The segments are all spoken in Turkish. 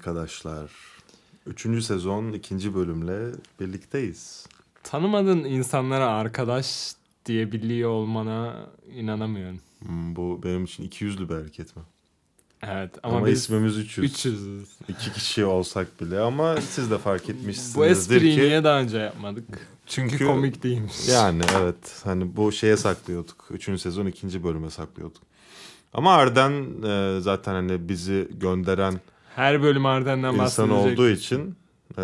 Arkadaşlar. Üçüncü sezon ikinci bölümle birlikteyiz. Tanımadığın insanlara arkadaş diyebiliyor olmana inanamıyorum. Hmm, bu benim için iki yüzlü bir hareket mi? Evet Ama, ama, biz ismimiz 300. 300'üz. İki kişi olsak bile ama siz de fark etmişsinizdir Bu espriyi ki. niye daha önce yapmadık? Çünkü, Çünkü- komik değilmiş. Yani evet hani bu şeye saklıyorduk. Üçüncü sezon ikinci bölüme saklıyorduk. Ama Arden e, zaten hani bizi gönderen Her bölüm Arden'den insan bahsedecek. olduğu için e,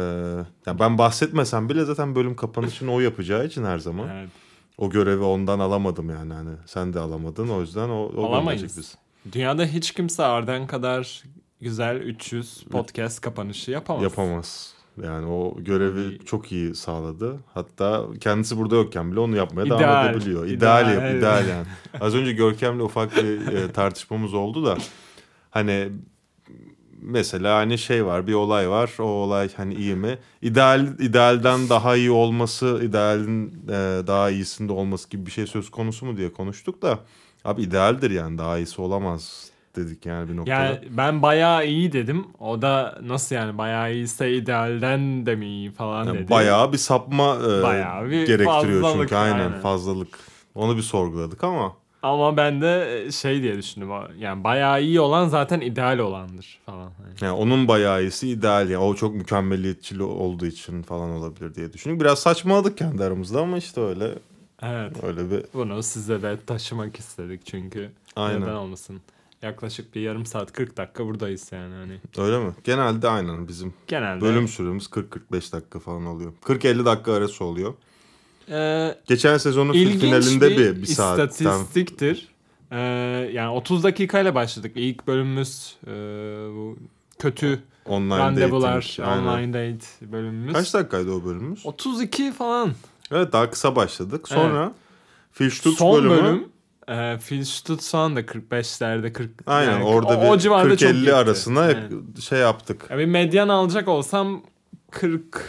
yani ben bahsetmesem bile zaten bölüm kapanışını o yapacağı için her zaman. Evet. O görevi ondan alamadım yani hani sen de alamadın o yüzden o, o Alamayız. biz. Dünyada hiç kimse Arden kadar güzel 300 podcast kapanışı yapamaz. Yapamaz. Yani o görevi Hani- çok iyi sağladı. Hatta kendisi burada yokken bile onu yapmaya devam İdeal. edebiliyor. İdeal, İdeal, yap, evet. ideal yani. Az önce Görkem'le ufak bir e, tartışmamız oldu da hani mesela hani şey var bir olay var o olay hani iyi mi ideal idealden daha iyi olması idealin e, daha iyisinde olması gibi bir şey söz konusu mu diye konuştuk da abi idealdir yani daha iyisi olamaz dedik yani bir noktada. Yani ben bayağı iyi dedim. O da nasıl yani bayağı iyiyse idealden de mi iyi falan Yani dedi. bayağı bir sapma e, Bayağı bir gerektiriyor çünkü aynen, aynen. fazlalık. Onu bir sorguladık ama Ama ben de şey diye düşündüm. Yani bayağı iyi olan zaten ideal olandır falan. Hani. yani onun bayağı iyisi ideal yani o çok mükemmeliyetçi olduğu için falan olabilir diye düşündük. Biraz saçmaladık kendi aramızda ama işte öyle Evet. öyle bir Bunu size de taşımak istedik çünkü. Aynen. Neden olmasın? Yaklaşık bir yarım saat 40 dakika buradayız yani hani. öyle mi? Genelde aynen bizim Genelde. bölüm süremiz 40-45 dakika falan oluyor. 40-50 dakika arası oluyor. Ee, Geçen sezonun finalinde bir, bir, bir saatten istatistiktir. Ee, yani 30 dakikayla başladık. İlk bölümümüz e, bu kötü online randevular. Aynen. online date bölümümüz. Kaç dakikaydı o bölümümüz? 32 falan. Evet daha kısa başladık. Sonra Filstutz Son bölümü bölüm e, Phil Stutz falan da 45'lerde 40 Aynen yani orada o, bir civarda çok 40-50 gitti. arasına Evet. şey yaptık. Ya bir medyan alacak olsam 40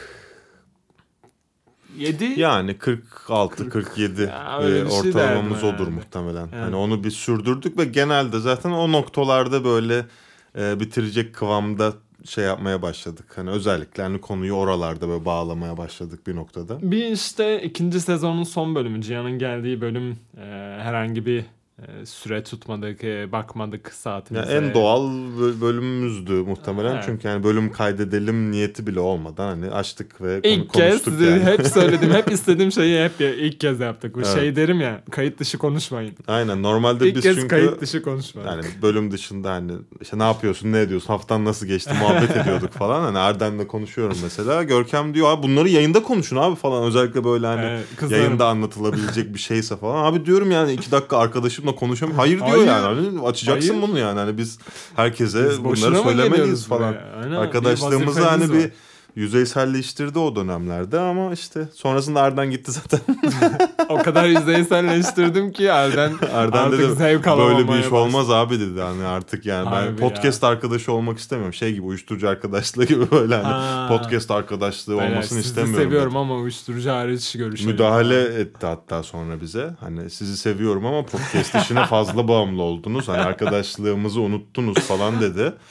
7 Yani 46 40. 47 Ya bir şey ortalamamız odur yani. muhtemelen. Evet. Hani onu bir sürdürdük ve genelde zaten o noktalarda böyle e, bitirecek kıvamda şey yapmaya başladık. Hani özellikle hani konuyu oralarda böyle bağlamaya başladık bir noktada. Bir işte ikinci sezonun son bölümü Cihan'ın geldiği bölüm e, herhangi bir e, süre tutmadık, e, bakmadık saatimize. en doğal bö- bölümümüzdü muhtemelen. Evet. Çünkü yani bölüm kaydedelim niyeti bile olmadan hani açtık ve konu- İlk kez yani. hep söyledim, hep istediğim şeyi hep ilk kez yaptık. Bu Evet. şey derim ya, kayıt dışı konuşmayın. Aynen normalde İlk biz kez çünkü kayıt dışı konuşmadık. Yani bölüm dışında hani işte ne yapıyorsun ne ediyorsun haftan nasıl geçti muhabbet ediyorduk falan. Hani Erden'le konuşuyorum mesela. Görkem diyor abi bunları yayında konuşun abi falan. Özellikle böyle hani Evet, kızlarım. yayında anlatılabilecek bir şeyse falan. Abi diyorum yani iki dakika arkadaşımla konuşamıyorum. Hayır diyor Hayır. yani. Hani açacaksın Hayır. bunu yani. Hani biz herkese Biz bunları geliyoruz falan. Arkadaşlığımızı hani bir. Yüzeyselleştirdi o dönemlerde ama işte sonrasında Erden gitti zaten. o kadar yüzeyselleştirdim ki Erden, Erden artık dedi zevk böyle bir iş olmaz abi dedi hani artık yani ben Harbi podcast arkadaşı olmak istemiyorum şey gibi uyuşturucu arkadaşlığı gibi böyle hani Ha. podcast arkadaşlığı Beyler, olmasını sizi istemiyorum. seviyorum dedi. ama uyuşturucu hariç görüşelim. Müdahale etti hatta sonra bize hani sizi seviyorum ama podcast işine fazla bağımlı oldunuz hani arkadaşlığımızı unuttunuz falan dedi.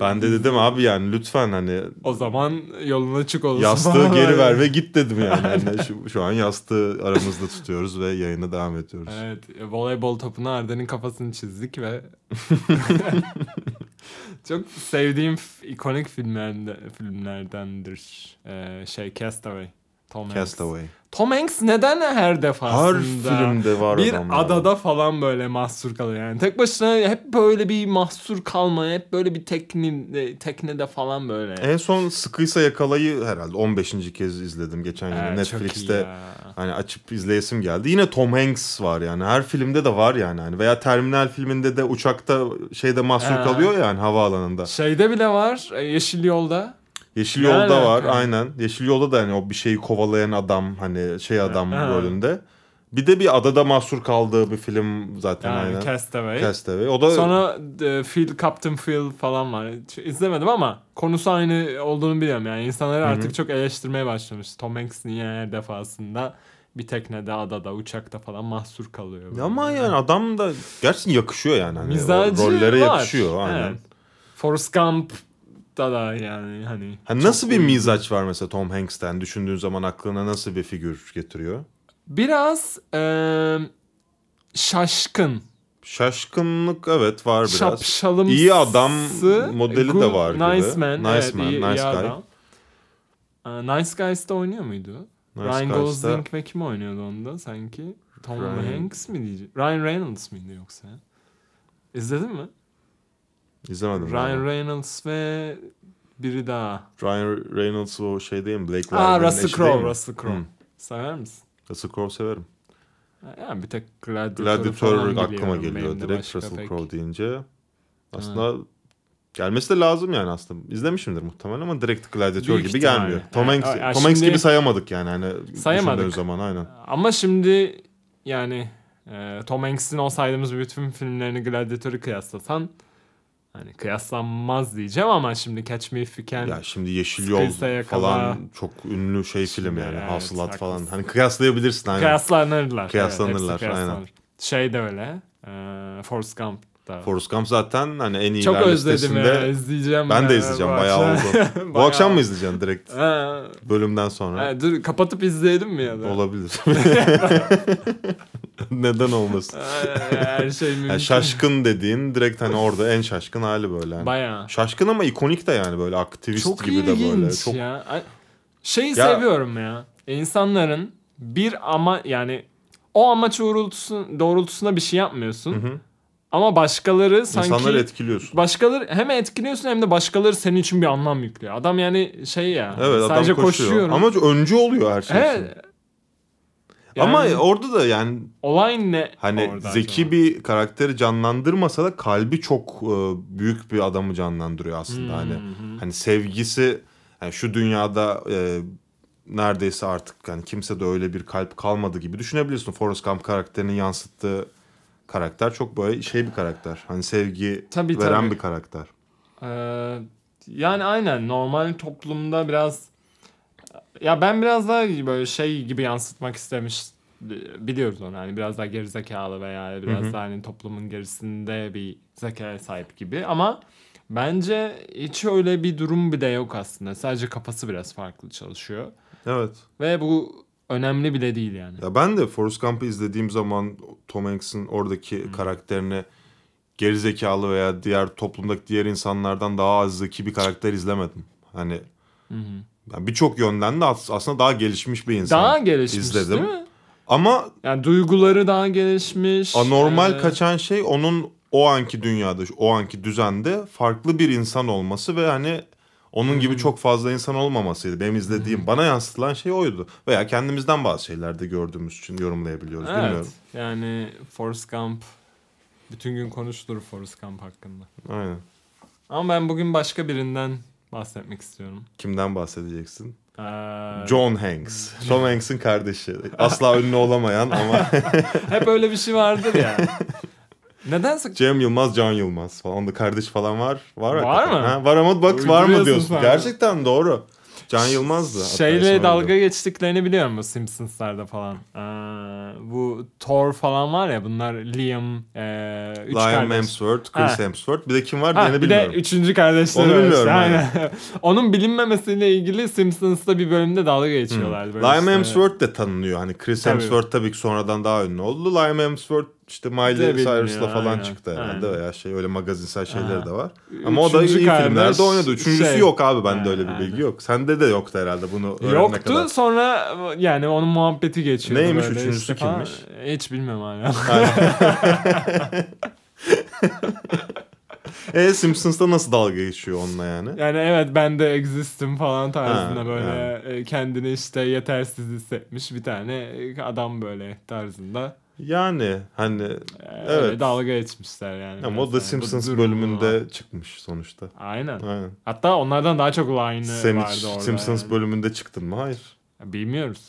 Ben de dedim abi yani lütfen hani O zaman yolun açık olsun. yastığı geri ver ve git dedim yani. Hani şu, şu an yastığı aramızda tutuyoruz ve yayına devam ediyoruz. Evet, voleybol topuna Arden'in kafasını çizdik ve çok sevdiğim ikonik filmlerde, filmlerdendir. Ee, şey Castaway. Tom Hanks. Castaway. Tom Hanks neden her Her defasında filmde var bir adam adada falan böyle mahsur kalıyor yani. Tek başına hep böyle bir mahsur kalma, hep böyle bir tekne, teknede falan böyle. En son Sıkıysa Yakalayı herhalde 15. kez izledim geçen yıl iyi Netflix'te. Hani açıp izleyesim geldi. Yine Tom Hanks var yani. Her filmde de var yani. Hani veya Terminal filminde de uçakta şeyde mahsur Ha. kalıyor yani havaalanında. Şeyde bile var, e, Yeşil Yolda. Yeşil Ne Yolda var alaka? aynen. Yeşil Yolda da hani o bir şeyi kovalayan adam hani şey adam Ha. rolünde. Bir de bir adada mahsur kaldığı bir film zaten Yani aynen. Castaway. Castaway. O da Sonra e, Phil, Captain Phil falan var. Hiç izlemedim ama konusu aynı olduğunu biliyorum. Yani insanları artık çok eleştirmeye başlamış. Tom Hanks niye her defasında bir teknede, adada, uçakta falan mahsur kalıyor. Ya ama yani adam da gerçekten yakışıyor yani. Hani o Mizacı rollere var. yakışıyor aynen. Evet. Forrest Gump'ta da yani hani. Çok nasıl bir mizaç var mesela Tom Hanks'ten düşündüğün zaman aklına nasıl bir figür getiriyor? Biraz eee, şaşkın. Şaşkınlık evet var biraz. Şapşalımsı. İyi adam modeli de good- var gibi. Nice man. Nice evet, man, iyi, nice iyi guy. adam. Nice Guys'ta oynuyor muydu? Nice Ryan Gosling ve kim oynuyordu onda sanki? Tom Ryan- Hanks mi diyeceğim? Ryan Reynolds mıydı yoksa? İzledin mi? İzlemedim. Ryan ben. Reynolds ve biri daha. Ryan Reynolds o şey değil mi? Blake Aa Russell Crowe? Russell Crowe. Hı. Sever misin? Russell Crowe severim. Yani bir tek Gladiator, Gladiator aklıma geliyor direkt Russell pek- Crowe deyince. Aslında gelmesi de lazım yani aslında. İzlemişimdir muhtemelen ama direkt Gladiator Büyük gibi ihtimalle. gelmiyor. Tom Yani, Hanks, ya Tom Hanks gibi sayamadık yani hani Sayamadık. zaman aynen. Ama şimdi yani e, Tom Hanks'in o saydığımız bütün filmlerini Gladiator'u kıyaslasan hani kıyaslanmaz diyeceğim ama şimdi Catch Me If You Can Ya şimdi Yeşil Yol yakala. falan çok ünlü şey film yani. evet, Hasılat falan. Hani kıyaslayabilirsin aynen. kıyaslanırlar. Kıyaslanırlar, Evet, aynen. Şey de öyle. E, Forrest Gump da. Forrest Gump zaten hani en iyi Çok özledim listesinde. ya izleyeceğim. Ben de ya izleyeceğim bu bayağı oldu. Bu akşam mı izleyeceksin direkt bölümden sonra? ha, dur kapatıp izleyelim mi ya da? Olabilir. Neden olmasın? Her şey mümkün. Yani şaşkın dediğin direkt hani orada en şaşkın hali böyle. Yani. Bayağı. Şaşkın ama ikonik de yani böyle aktivist Çok gibi de böyle. Çok ya. Şeyi Ya- seviyorum ya. İnsanların bir ama yani o amaç doğrultusunda, bir şey yapmıyorsun. Hı hı. Ama başkaları sanki insanları etkiliyorsun. başkaları hem etkiliyorsun hem de başkaları senin için bir anlam yüklüyor. Adam yani şey ya. Evet adam sadece koşuyor. koşuyorum. Ama öncü oluyor her şey evet. Yani Ama orada da yani olay ne? hani orada zeki acaba? bir karakteri canlandırmasa da kalbi çok e, büyük bir adamı canlandırıyor aslında. Hmm, Hani hı. hani sevgisi yani şu dünyada e, neredeyse artık yani kimse de öyle bir kalp kalmadı gibi düşünebilirsin. Forrest Gump karakterinin yansıttığı karakter çok böyle şey bir karakter. Hani sevgi Tabii, veren tabii. bir karakter. Ee, yani aynen normal toplumda biraz ya ben biraz daha böyle şey gibi yansıtmak istemiş biliyoruz onu hani biraz daha gerizekalı veya biraz Hı hı. daha hani toplumun gerisinde bir zekaya sahip gibi ama bence hiç öyle bir durum bile yok aslında sadece kafası biraz farklı çalışıyor Evet. ve bu önemli bile değil yani. Ya ben de Forrest Gump'ı izlediğim zaman Tom Hanks'in oradaki karakterini gerizekalı veya diğer toplumdaki diğer insanlardan daha az zeki bir karakter izlemedim. Hani hı. Yani birçok yönden de as- aslında daha gelişmiş bir insan. Daha gelişmiş izledim. değil mi? Ama Yani duyguları daha gelişmiş. anormal Ee, kaçan şey onun o anki dünyada, o anki düzende farklı bir insan olması ve hani onun gibi çok fazla insan olmamasıydı. Benim izlediğim, bana yansıtılan şey oydu. Veya kendimizden bazı şeylerde gördüğümüz için yorumlayabiliyoruz. Evet. Bilmiyorum. Yani Forrest Gump bütün gün konuşulur Forrest Gump hakkında. Aynen. Ama ben bugün başka birinden bahsetmek istiyorum. Kimden bahsedeceksin? Ee, John Hanks. Tom Hanks'in kardeşi. Asla ünlü olamayan ama hep öyle bir şey vardır ya. Nedense Cem Yılmaz, Can Yılmaz falan. Onda kardeş falan var. Var, Var hakikaten. mı? Ha, var ama bak var mı diyorsun. sen. Gerçekten doğru. Can Yılmaz'dı. şeyle dalga geçtiklerini biliyorum bu Simpsons'larda falan. Ee, bu Thor falan var ya bunlar Liam, e, üç Liam kardeş. Hemsworth, Chris Ha. Hemsworth. Bir de kim var Ha, bir de bilmiyorum. üçüncü kardeşleri Onu bilmiyorum, işte, aynen. Onun bilinmemesiyle ilgili Simpsons'ta bir bölümde dalga geçiyorlar. böyle Liam işte. Hemsworth de tanınıyor. Hani Chris Tabii. Hemsworth tabii ki sonradan daha ünlü oldu. Liam Hemsworth işte Miley Cyrus'la falan aynen, çıktı herhalde aynen. veya şey öyle magazinsel şeyleri Ha. de var. Ama o da iyi Üçüncü kardeş filmlerde oynadı. Üçüncüsü şey- yok abi bende Ha, öyle bir aynen. bilgi yok. Sende de yoktu herhalde bunu Yoktu kadar. sonra yani onun muhabbeti geçiyordu. Neymiş, böyle üçüncüsü falan. kimmiş? Hiç bilmiyorum hala. E Simpsons'ta nasıl dalga geçiyor onunla yani? yani evet ben de existim falan tarzında Ha, böyle e, kendini işte yetersiz hissetmiş bir tane adam böyle tarzında. Yani hani E, Evet. Dalga geçmişler yani. ama o da yani. Bu Simpsons durumu bölümünde var. çıkmış sonuçta. Aynen. Aynen. Hatta onlardan daha çok line'ı Sen vardı hiç orada. Simpsons yani. bölümünde çıktın mı? Hayır. Bilmiyoruz.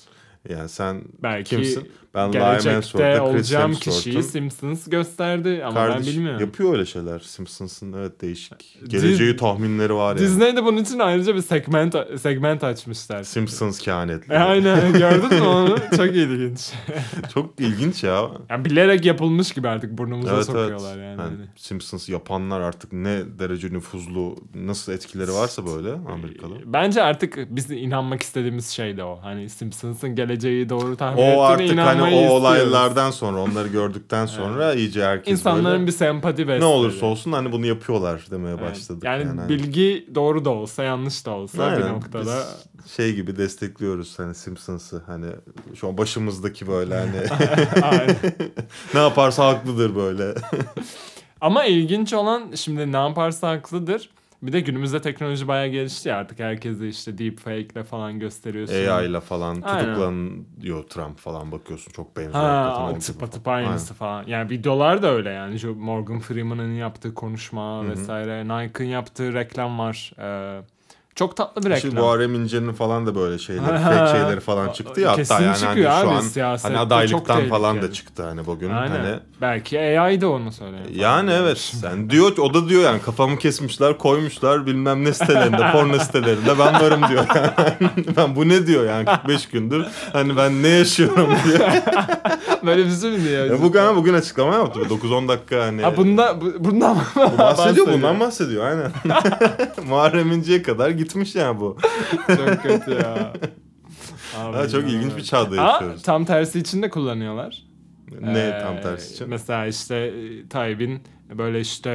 Yani sen Belki kimsin? Ben gelecekte olacağım kişiyi Simpsons gösterdi ama kardeş ben bilmiyorum. yapıyor öyle şeyler. Simpsons'ın evet değişik. Geleceği tahminleri var yani. Disney de bunun için ayrıca bir segment segment açmışlar. Simpsons kehanetleri. E, aynen gördün mü onu? Çok ilginç. Çok ilginç ya. Yani bilerek yapılmış gibi artık burnumuza Evet sokuyorlar evet. yani. Yani Simpsons yapanlar artık ne derece nüfuzlu, nasıl etkileri varsa böyle Amerika'da. Bence artık biz inanmak istediğimiz şey de o. Hani Simpsons'ın geleceği doğru tahmin O ettiğine artık hani inanmayı o istiyoruz. olaylardan sonra, onları gördükten sonra iyice herkes İnsanların böyle bir sempati besledi. ne olursa olsun hani bunu yapıyorlar demeye Evet. başladık. Yani, Yani, bilgi doğru da olsa yanlış da olsa bir Aynen. noktada Biz şey gibi destekliyoruz hani Simpsons'ı hani şu an başımızdaki böyle hani ne yaparsa haklıdır böyle. Ama ilginç olan şimdi ne yaparsa haklıdır. Bir de günümüzde teknoloji bayağı gelişti ya artık herkesi işte deepfake'le falan gösteriyorsun. AI ile falan Aynen. tutuklanıyor Trump falan bakıyorsun çok benziyor. Ha, gibi. tıpa aynısı falan. Yani videolar da öyle yani. Şu Morgan Freeman'ın yaptığı konuşma vesaire. Nike'ın yaptığı reklam var. Ee, çok tatlı bir reklam. Şimdi bu Arem İnce'nin falan da böyle şeyleri, fake şeyleri falan çıktı ya. Kesin Hatta yani çıkıyor hani şu an siyasette hani adaylıktan falan da çıktı hani bugün. Aynen. Hani Belki AI da onu söylüyor. falan. Yani evet. Sen diyor o da diyor yani kafamı kesmişler, koymuşlar bilmem ne sitelerinde, porno sitelerinde ben varım diyor. ben bu ne diyor yani 45 gündür. Hani ben ne yaşıyorum diyor. Böyle bir şey mi diyor? Ya bugün bugün açıklama yaptı. 9-10 dakika hani. Ha bunda bu- bundan mı Bu bahsediyor bundan bahsediyor aynen. Muharrem İnce'ye kadar gitmiş yani bu. Çok kötü ya. Abi Ha, çok ya. ilginç bir çağda Aa, yaşıyoruz. tam tersi için de kullanıyorlar. Ne Ee, tam tersi için? Mesela işte e, Tayyip'in böyle işte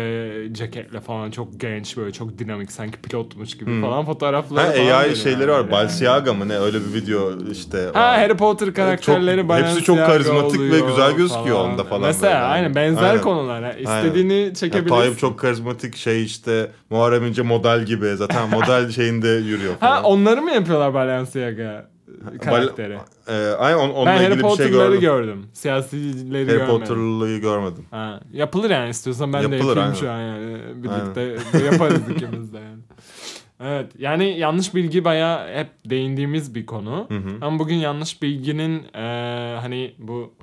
ceketle falan çok genç böyle çok dinamik sanki pilotmuş gibi Hmm. falan fotoğrafları Ha falan AI şeyleri yani. var. Balenciaga mı ne öyle bir video işte. Ha var. Harry Potter karakterleri Çok- Balenciaga hepsi çok karizmatik ve güzel gözüküyor onda falan Mesela böyle. aynen benzer Aynen. konular. Ha, İstediğini Ya, çekebilirsin. Tayyip çok karizmatik şey işte Muharrem İnce model gibi zaten model şeyinde yürüyor falan. Ha onları mı yapıyorlar Balenciaga karakteri? Ee, aynen on, onunla ben Harry ilgili bir şey gördüm. gördüm. Siyasileri Harry görmedim. Potter'lıyı görmedim. Ha, yapılır yani istiyorsan ben de Yapılır, yapayım aynen. şu an yani. Birlikte yaparız ikimiz de yani. Evet yani yanlış bilgi bayağı hep değindiğimiz bir konu. Hı hı. Ama bugün yanlış bilginin eee, hani bu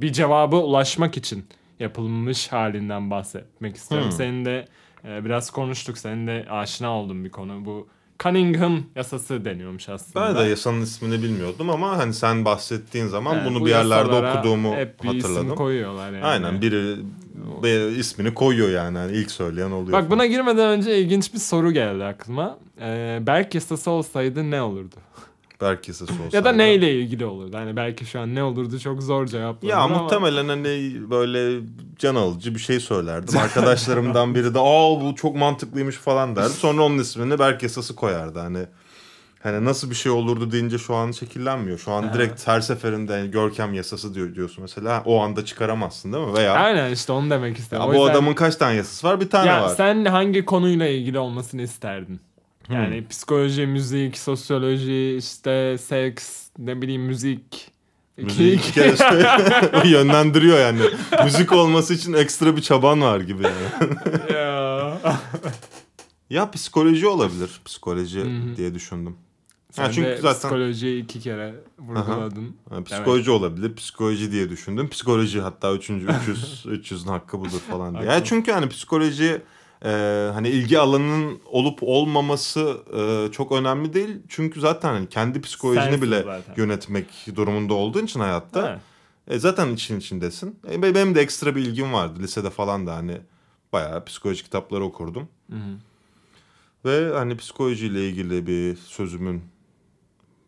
bir cevaba ulaşmak için yapılmış halinden bahsetmek istiyorum. Hmm. Senin de eee, biraz konuştuk. Senin de aşina olduğun bir konu. Bu Cunningham yasası deniyormuş aslında. Ben de yasanın ismini bilmiyordum ama hani sen bahsettiğin zaman Evet, bunu bu bir yerlerde okuduğumu hep bir isim hatırladım. koyuyorlar yani. Aynen biri bir ismini koyuyor yani. Hani ilk söyleyen oluyor. Bak buna girmeden önce ilginç bir soru geldi aklıma. Ee, Berk yasası olsaydı ne olurdu? Berk yasası olsaydı. Ya da neyle ilgili olurdu? Hani belki şu an ne olurdu çok zor cevaplanır Ya ama. muhtemelen hani böyle can alıcı bir şey söylerdim. Arkadaşlarımdan biri de aa bu çok mantıklıymış falan derdi. Sonra onun ismini Berk yasası koyardı. Hani hani nasıl bir şey olurdu deyince şu an şekillenmiyor. Şu an Ha. direkt her seferinde hani Görkem yasası diyor diyorsun mesela. O anda çıkaramazsın değil mi? Veya Aynen işte onu demek ya istedim. O bu yüzden- adamın kaç tane yasası var? Bir tane ya var. sen hangi konuyla ilgili olmasını isterdin? Hmm. Yani psikoloji, müzik, sosyoloji, işte seks, ne bileyim müzik. Müziği iki kere söyle- yönlendiriyor yani. Müzik olması için ekstra bir çaban var gibi yani. ya. Ya psikoloji olabilir. Psikoloji Hı hı. diye düşündüm. Sen çünkü de zaten- psikolojiyi iki kere vurguladın. Yani psikoloji olabilir. Psikoloji diye düşündüm. Psikoloji hatta üçüncü 300 300'ün hakkı budur falan diye. Yani çünkü hani psikoloji e, hani ilgi alanının olup olmaması e, çok önemli değil. Çünkü zaten hani kendi psikolojini Sensin bile zaten. yönetmek durumunda olduğun için hayatta Ha. e, zaten için içindesin. E, be- benim de ekstra bir ilgim vardı. Lisede falan da hani bayağı psikoloji kitapları okurdum. Hı hı. Ve hani psikolojiyle ilgili bir sözümün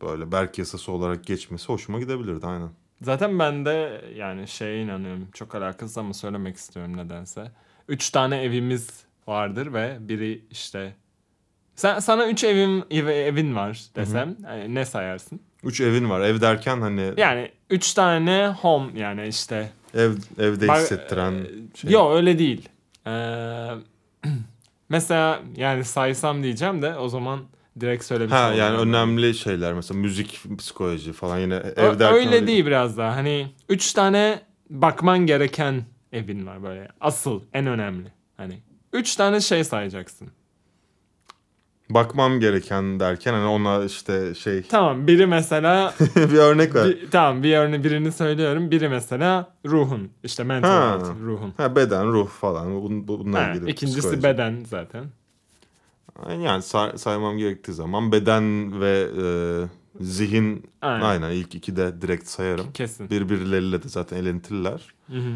böyle Berk yasası olarak geçmesi hoşuma gidebilirdi aynen. Zaten ben de yani şeye inanıyorum. Çok alakasız ama söylemek istiyorum nedense. Üç tane evimiz vardır ve biri işte... Sen, sana üç evin, ev- evin var desem hani ne sayarsın? Üç evin var. Ev derken hani Yani üç tane home yani işte... ev evde Bak, hissettiren e, şey. Yok öyle değil. Ee, mesela yani saysam diyeceğim de o zaman direkt söylemiş Ha olurum. yani önemli şeyler mesela müzik, psikoloji falan yine ev derken öyle değil biraz daha. Hani üç tane bakman gereken evin var böyle. Asıl, en önemli. Üç tane şey sayacaksın. Bakmam gereken derken hani ona işte şey Tamam biri mesela bir örnek ver. bir, tamam bir örne birini söylüyorum. Biri mesela ruhun işte mental Ha. health, ruhun. Ha, beden, ruh falan bun- bu- bunlar Ha, ilgili. ikincisi psikoloji. beden zaten. Yani say- saymam gerektiği zaman beden ve e, zihin Aynen. aynen. ilk iki de direkt sayarım. Kesin. Birbirleriyle de zaten elentiler. Hı hı.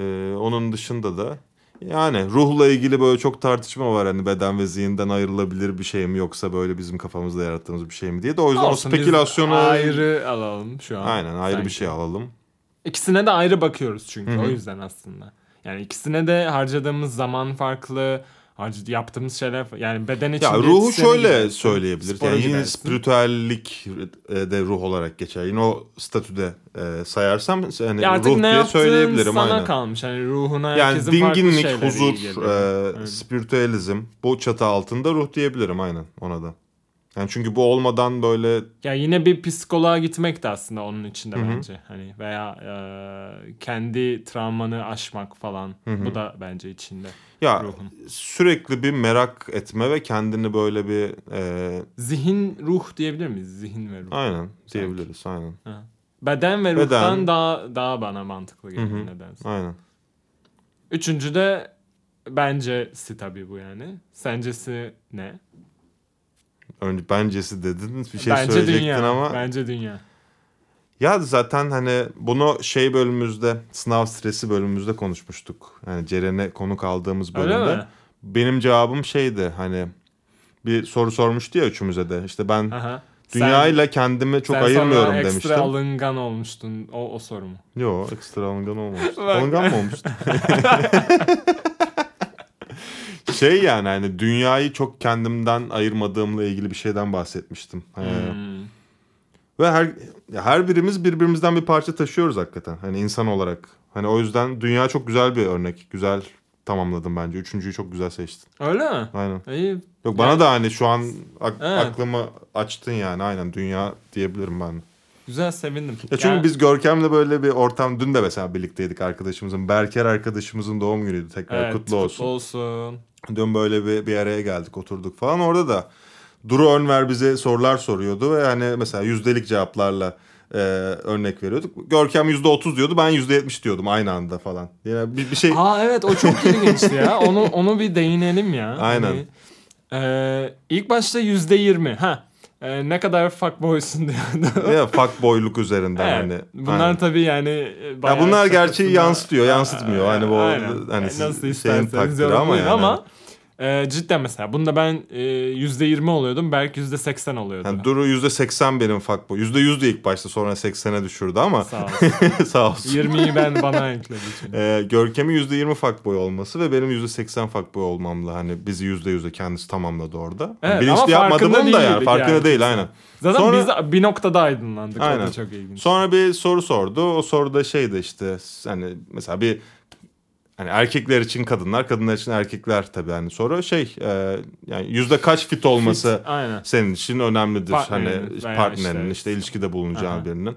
Ee, onun dışında da yani ruhla ilgili böyle çok tartışma var hani beden ve zihinden ayrılabilir bir şey mi yoksa böyle bizim kafamızda yarattığımız bir şey mi diye de o yüzden Olsun, o biz spekülasyonu ayrı alalım şu an. aynen ayrı bir sanki. şey alalım. İkisine de ayrı bakıyoruz çünkü Hı hı. o yüzden aslında. Yani ikisine de harcadığımız zaman farklı, harc- yaptığımız şeyler yani beden için Ya ruhu şöyle söyleyebiliriz. Yani yine spiritüellik de ruh olarak geçer. Yine o statüde e, sayarsam hani Ya ruh diye söyleyebilirim sana aynen. kalmış. Hani ruhuna Yani dinginlik, huzur, e, Evet. spiritüelizm bu çatı altında ruh diyebilirim aynen ona da. Yani çünkü bu olmadan böyle Ya yine bir psikoloğa gitmek de aslında onun içinde Hı hı. bence. Hani veya e, kendi travmanı aşmak falan. hı. Bu da bence içinde ya ruhun. sürekli bir merak etme ve kendini böyle bir e, Zihin ruh diyebilir miyiz? Zihin ve ruh. aynen diyebiliriz aynen. Ha. Beden ve Beden. ruhtan daha daha bana mantıklı geliyor nedense. Aynen. Üçüncü de bencesi tabii bu yani. Sencesi ne? Önce bencesi dedin bir şey Bence söyleyecektin dünya. ama Bence dünya. Ya zaten hani bunu şey bölümümüzde sınav stresi bölümümüzde konuşmuştuk. Yani Ceren'e konuk aldığımız Öyle bölümde. mi? Benim cevabım şeydi hani bir soru sormuştu ya üçümüze de. İşte ben Aha. dünyayla kendimi çok sen ayırmıyorum sonra ekstra demiştim. alıngan olmuştun. O, o soru mu? Yo ekstra alıngan olmamıştı. Bak. alıngan mı olmuştu? şey yani hani dünyayı çok kendimden ayırmadığımla ilgili bir şeyden bahsetmiştim. Ee, Hmm. Ve her ya her birimiz birbirimizden bir parça taşıyoruz hakikaten. Hani insan olarak. Hani o yüzden dünya çok güzel bir örnek. Güzel tamamladım bence. Üçüncüyü çok güzel seçtin. Öyle mi? Aynen. İyi. Yok bana Yani- da hani şu an ak- Evet. aklımı açtın yani. Aynen dünya diyebilirim ben. Güzel sevindim. Ya çünkü Yani- biz Görkem'le böyle bir ortam dün de mesela birlikteydik arkadaşımızın. Berker arkadaşımızın doğum günüydü tekrar Evet, kutlu olsun. olsun. Dün böyle bir, bir araya geldik oturduk falan. Orada da Duru Önver bize sorular soruyordu ve hani mesela yüzdelik cevaplarla e, örnek veriyorduk. Görkem yüzde otuz diyordu ben yüzde yetmiş diyordum aynı anda falan. Yani bir, bir şey Aa evet o çok ilginçti ya. Onu onu bir değinelim ya. Aynen. Hani, e, ilk başta yüzde yirmi. Ha. E, ne kadar fuckboysun diyordu. ya fuck boyluk üzerinden Evet. hani. Bunlar Aynen. tabii yani e, ya bunlar gerçeği yansıtıyor, yansıtmıyor. Hani bu Aynen. hani Yani siz- nasıl şeyin takdiri ama yani. ama e, cidden mesela bunda ben e, yüzde yirmi oluyordum. Belki yüzde seksen oluyordu. Yani Duru yüzde seksen benim fuck boy. Yüzde yüz de ilk başta sonra seksene düşürdü ama Sağ olsun. sağ olsun. 20'yi ben bana ekledi çünkü. Ee, Görkem'in %20 fuckboy olması ve benim %80 fuckboy olmamla hani bizi %100'e kendisi tamamladı orada. Evet, Bilinçli ama yapmadı farkında bunu da yani farkında yani değil aynen. Zaten Sonra- biz bir noktada aydınlandık. O Aynen. da çok ilginç. Sonra bir soru sordu. O soruda şeydi işte hani mesela bir hani erkekler için kadınlar, kadınlar için erkekler tabii hani soru şey e, yani yüzde kaç fit olması Fit, aynen. senin için önemlidir. Partnerin hani veya partnerin işte, işte- ilişkide bulunacağın Aha. birinin.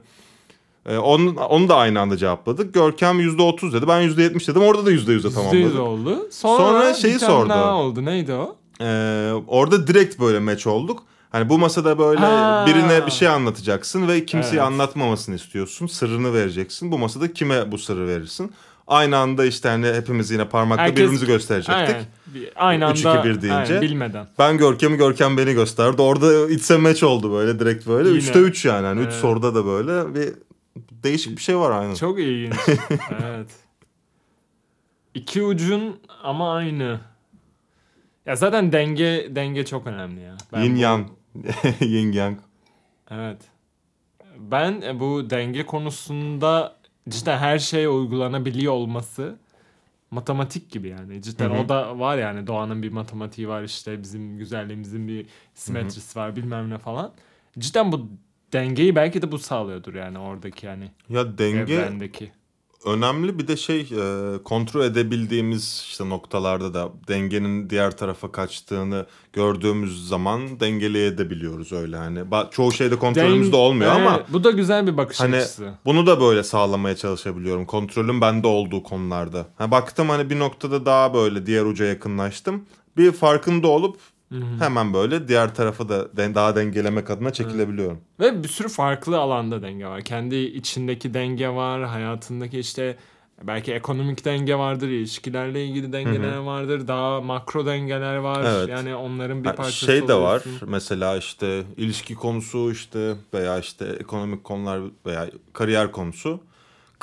Ee, onu, onu da aynı anda cevapladık. Görkem %30 dedi. Ben %70 dedim. Orada da %100'e Yüzde yüz tamamladık. oldu. Sonra, Sonra şeyi sordu. daha oldu. Neydi o? Ee, orada direkt böyle match olduk. Hani bu masada böyle Ha. birine bir şey anlatacaksın ve kimseye Evet. anlatmamasını istiyorsun. Sırrını vereceksin. Bu masada kime bu sırrı verirsin? Aynı anda işte hani hepimiz yine parmakla Herkes- birbirimizi gösterecektik. Aynen. Bir- Aynı Üç, anda iki, bir deyince. aynen, bilmeden. Ben Görkem'i Görkem beni gösterdi. Orada içse match oldu böyle direkt böyle. Yine. Üçte üç yani. Hani üç Evet. soruda da böyle bir değişik bir şey var aynen. Çok ilginç. evet. İki ucun ama aynı. Ya zaten denge denge çok önemli ya. Ben Yin bu- yang. Yin yang. Evet. Ben e, bu denge konusunda cidden her şeye uygulanabiliyor olması matematik gibi yani. Cidden Hı hı. o da var yani doğanın bir matematiği var işte bizim güzelliğimizin bir simetrisi var bilmem ne falan. Cidden bu dengeyi belki de bu sağlıyordur yani oradaki yani Ya denge evrendeki. Önemli bir de şey e, kontrol edebildiğimiz işte noktalarda da dengenin diğer tarafa kaçtığını gördüğümüz zaman dengeleyebiliyoruz öyle hani. Ba- çoğu şeyde kontrolümüzde Denk- olmuyor ama Evet, bu da güzel bir bakış Hani açısı. bunu da böyle sağlamaya çalışabiliyorum. Kontrolün bende olduğu konularda. Ha, baktım hani bir noktada daha böyle diğer uca yakınlaştım. Bir farkında olup hemen böyle diğer tarafa da den- daha dengelemek adına çekilebiliyorum. Ve bir sürü farklı alanda denge var. Kendi içindeki denge var, hayatındaki işte belki ekonomik denge vardır, ilişkilerle ilgili dengeler vardır, daha makro dengeler var. Evet. Yani onların bir Ha, parçası şey de var oluyorsun. mesela işte ilişki konusu işte veya işte ekonomik konular veya kariyer konusu.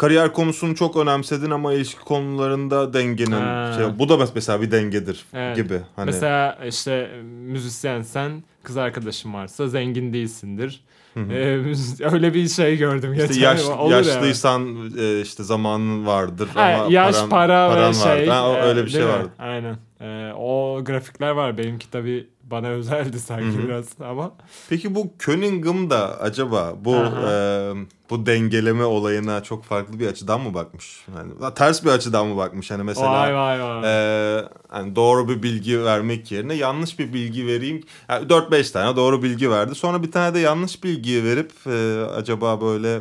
Kariyer konusunu çok önemsedin ama ilişki konularında dengenin Ha. şey, bu da mes- mesela bir dengedir Evet. gibi. Hani Mesela işte müzisyensen kız arkadaşın varsa zengin değilsindir. Ee, müzis- öyle bir şey gördüm işte geçen. yaş, Olur yaşlıysan e, işte zamanın vardır Ha, ama yaş, paran, para paran ve şey. vardır. Ha, e, öyle bir şey değil mi? vardı. Aynen. E, o grafikler var. Benimki tabii bana özeldi sanki Hı hı. biraz ama. Peki bu Cunningham da acaba bu Aha. e, bu dengeleme olayına çok farklı bir açıdan mı bakmış? Yani ters bir açıdan mı bakmış? Hani mesela vay vay vay. e, hani doğru bir bilgi vermek yerine yanlış bir bilgi vereyim. Yani 4-5 tane doğru bilgi verdi. Sonra bir tane de yanlış bilgiyi verip e, acaba böyle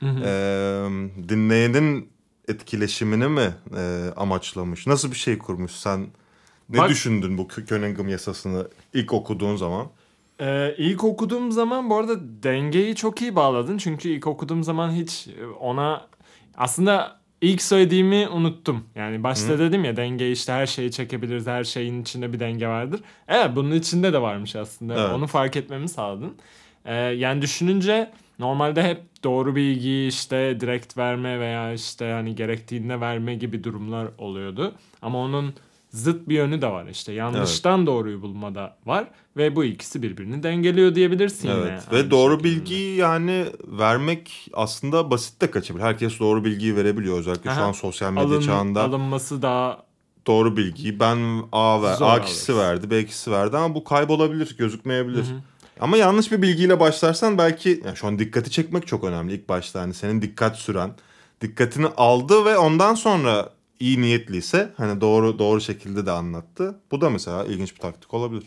Hı hı. e, dinleyenin etkileşimini mi e, amaçlamış? Nasıl bir şey kurmuş? Sen ne Bak- düşündün bu Cunningham yasasını ilk okuduğun zaman? Ee, ilk okuduğum zaman bu arada dengeyi çok iyi bağladın. Çünkü ilk okuduğum zaman hiç ona aslında ilk söylediğimi unuttum. Yani başta dedim ya denge işte her şeyi çekebiliriz. Her şeyin içinde bir denge vardır. Evet bunun içinde de varmış aslında. Evet. Onu fark etmemi sağladın. Ee, yani düşününce normalde hep doğru bilgiyi işte direkt verme veya işte hani gerektiğinde verme gibi durumlar oluyordu. Ama onun zıt bir yönü de var işte. Yanlıştan doğruyu bulma da var ve bu ikisi birbirini dengeliyor diyebilirsin yine. Evet ve aynı doğru şekilde. bilgiyi yani vermek aslında basit de kaçabilir. Herkes doğru bilgiyi verebiliyor özellikle şu Aha. an sosyal medya Alın- çağında. alınması daha Doğru bilgiyi ben A ver, Zor A kişisi alırsın. verdi, B kişisi verdi ama bu kaybolabilir, gözükmeyebilir. Ama yanlış bir bilgiyle başlarsan belki yani şu an dikkati çekmek çok önemli ilk başta hani senin dikkat süren, dikkatini aldı ve ondan sonra iyi niyetliyse hani doğru doğru şekilde de anlattı. Bu da mesela ilginç bir taktik olabilir.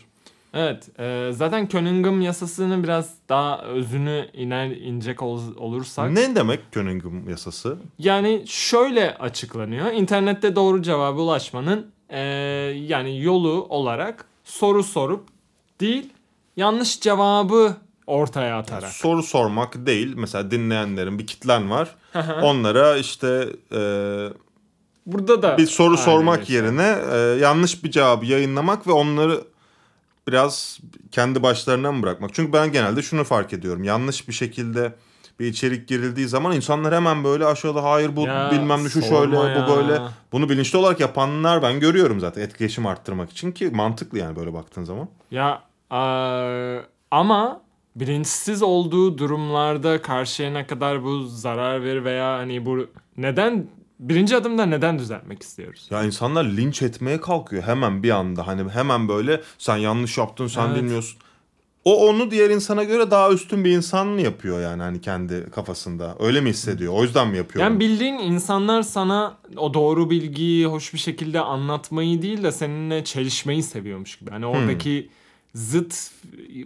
Evet, e, zaten Cunningham yasasını biraz daha özünü iner inecek ol- olursak Ne demek Cunningham yasası? yani şöyle açıklanıyor. İnternette doğru cevaba ulaşmanın e, yani yolu olarak soru sorup değil yanlış cevabı ortaya atarak. Soru sormak değil. Mesela dinleyenlerin bir kitlen var. Onlara işte e, Burada da bir soru sormak geçer. yerine e, yanlış bir cevabı yayınlamak ve onları biraz kendi başlarına mı bırakmak? Çünkü ben genelde şunu fark ediyorum. Yanlış bir şekilde bir içerik girildiği zaman insanlar hemen böyle aşağıda hayır bu Ya, bilmem ne şu şöyle ya. bu böyle. Bunu bilinçli olarak yapanlar ben görüyorum zaten etkileşim arttırmak için ki mantıklı yani böyle baktığın zaman. Ya eee, ama bilinçsiz olduğu durumlarda karşıya ne kadar bu zarar verir veya hani bu neden birinci adımda neden düzeltmek istiyoruz? Ya insanlar linç etmeye kalkıyor hemen bir anda. Hani hemen böyle sen yanlış yaptın sen Evet. bilmiyorsun. O onu diğer insana göre daha üstün bir insan mı yapıyor yani hani kendi kafasında? Öyle mi hissediyor? O yüzden mi yapıyor? Yani bildiğin insanlar sana o doğru bilgiyi hoş bir şekilde anlatmayı değil de seninle çelişmeyi seviyormuş gibi. Hani oradaki zıt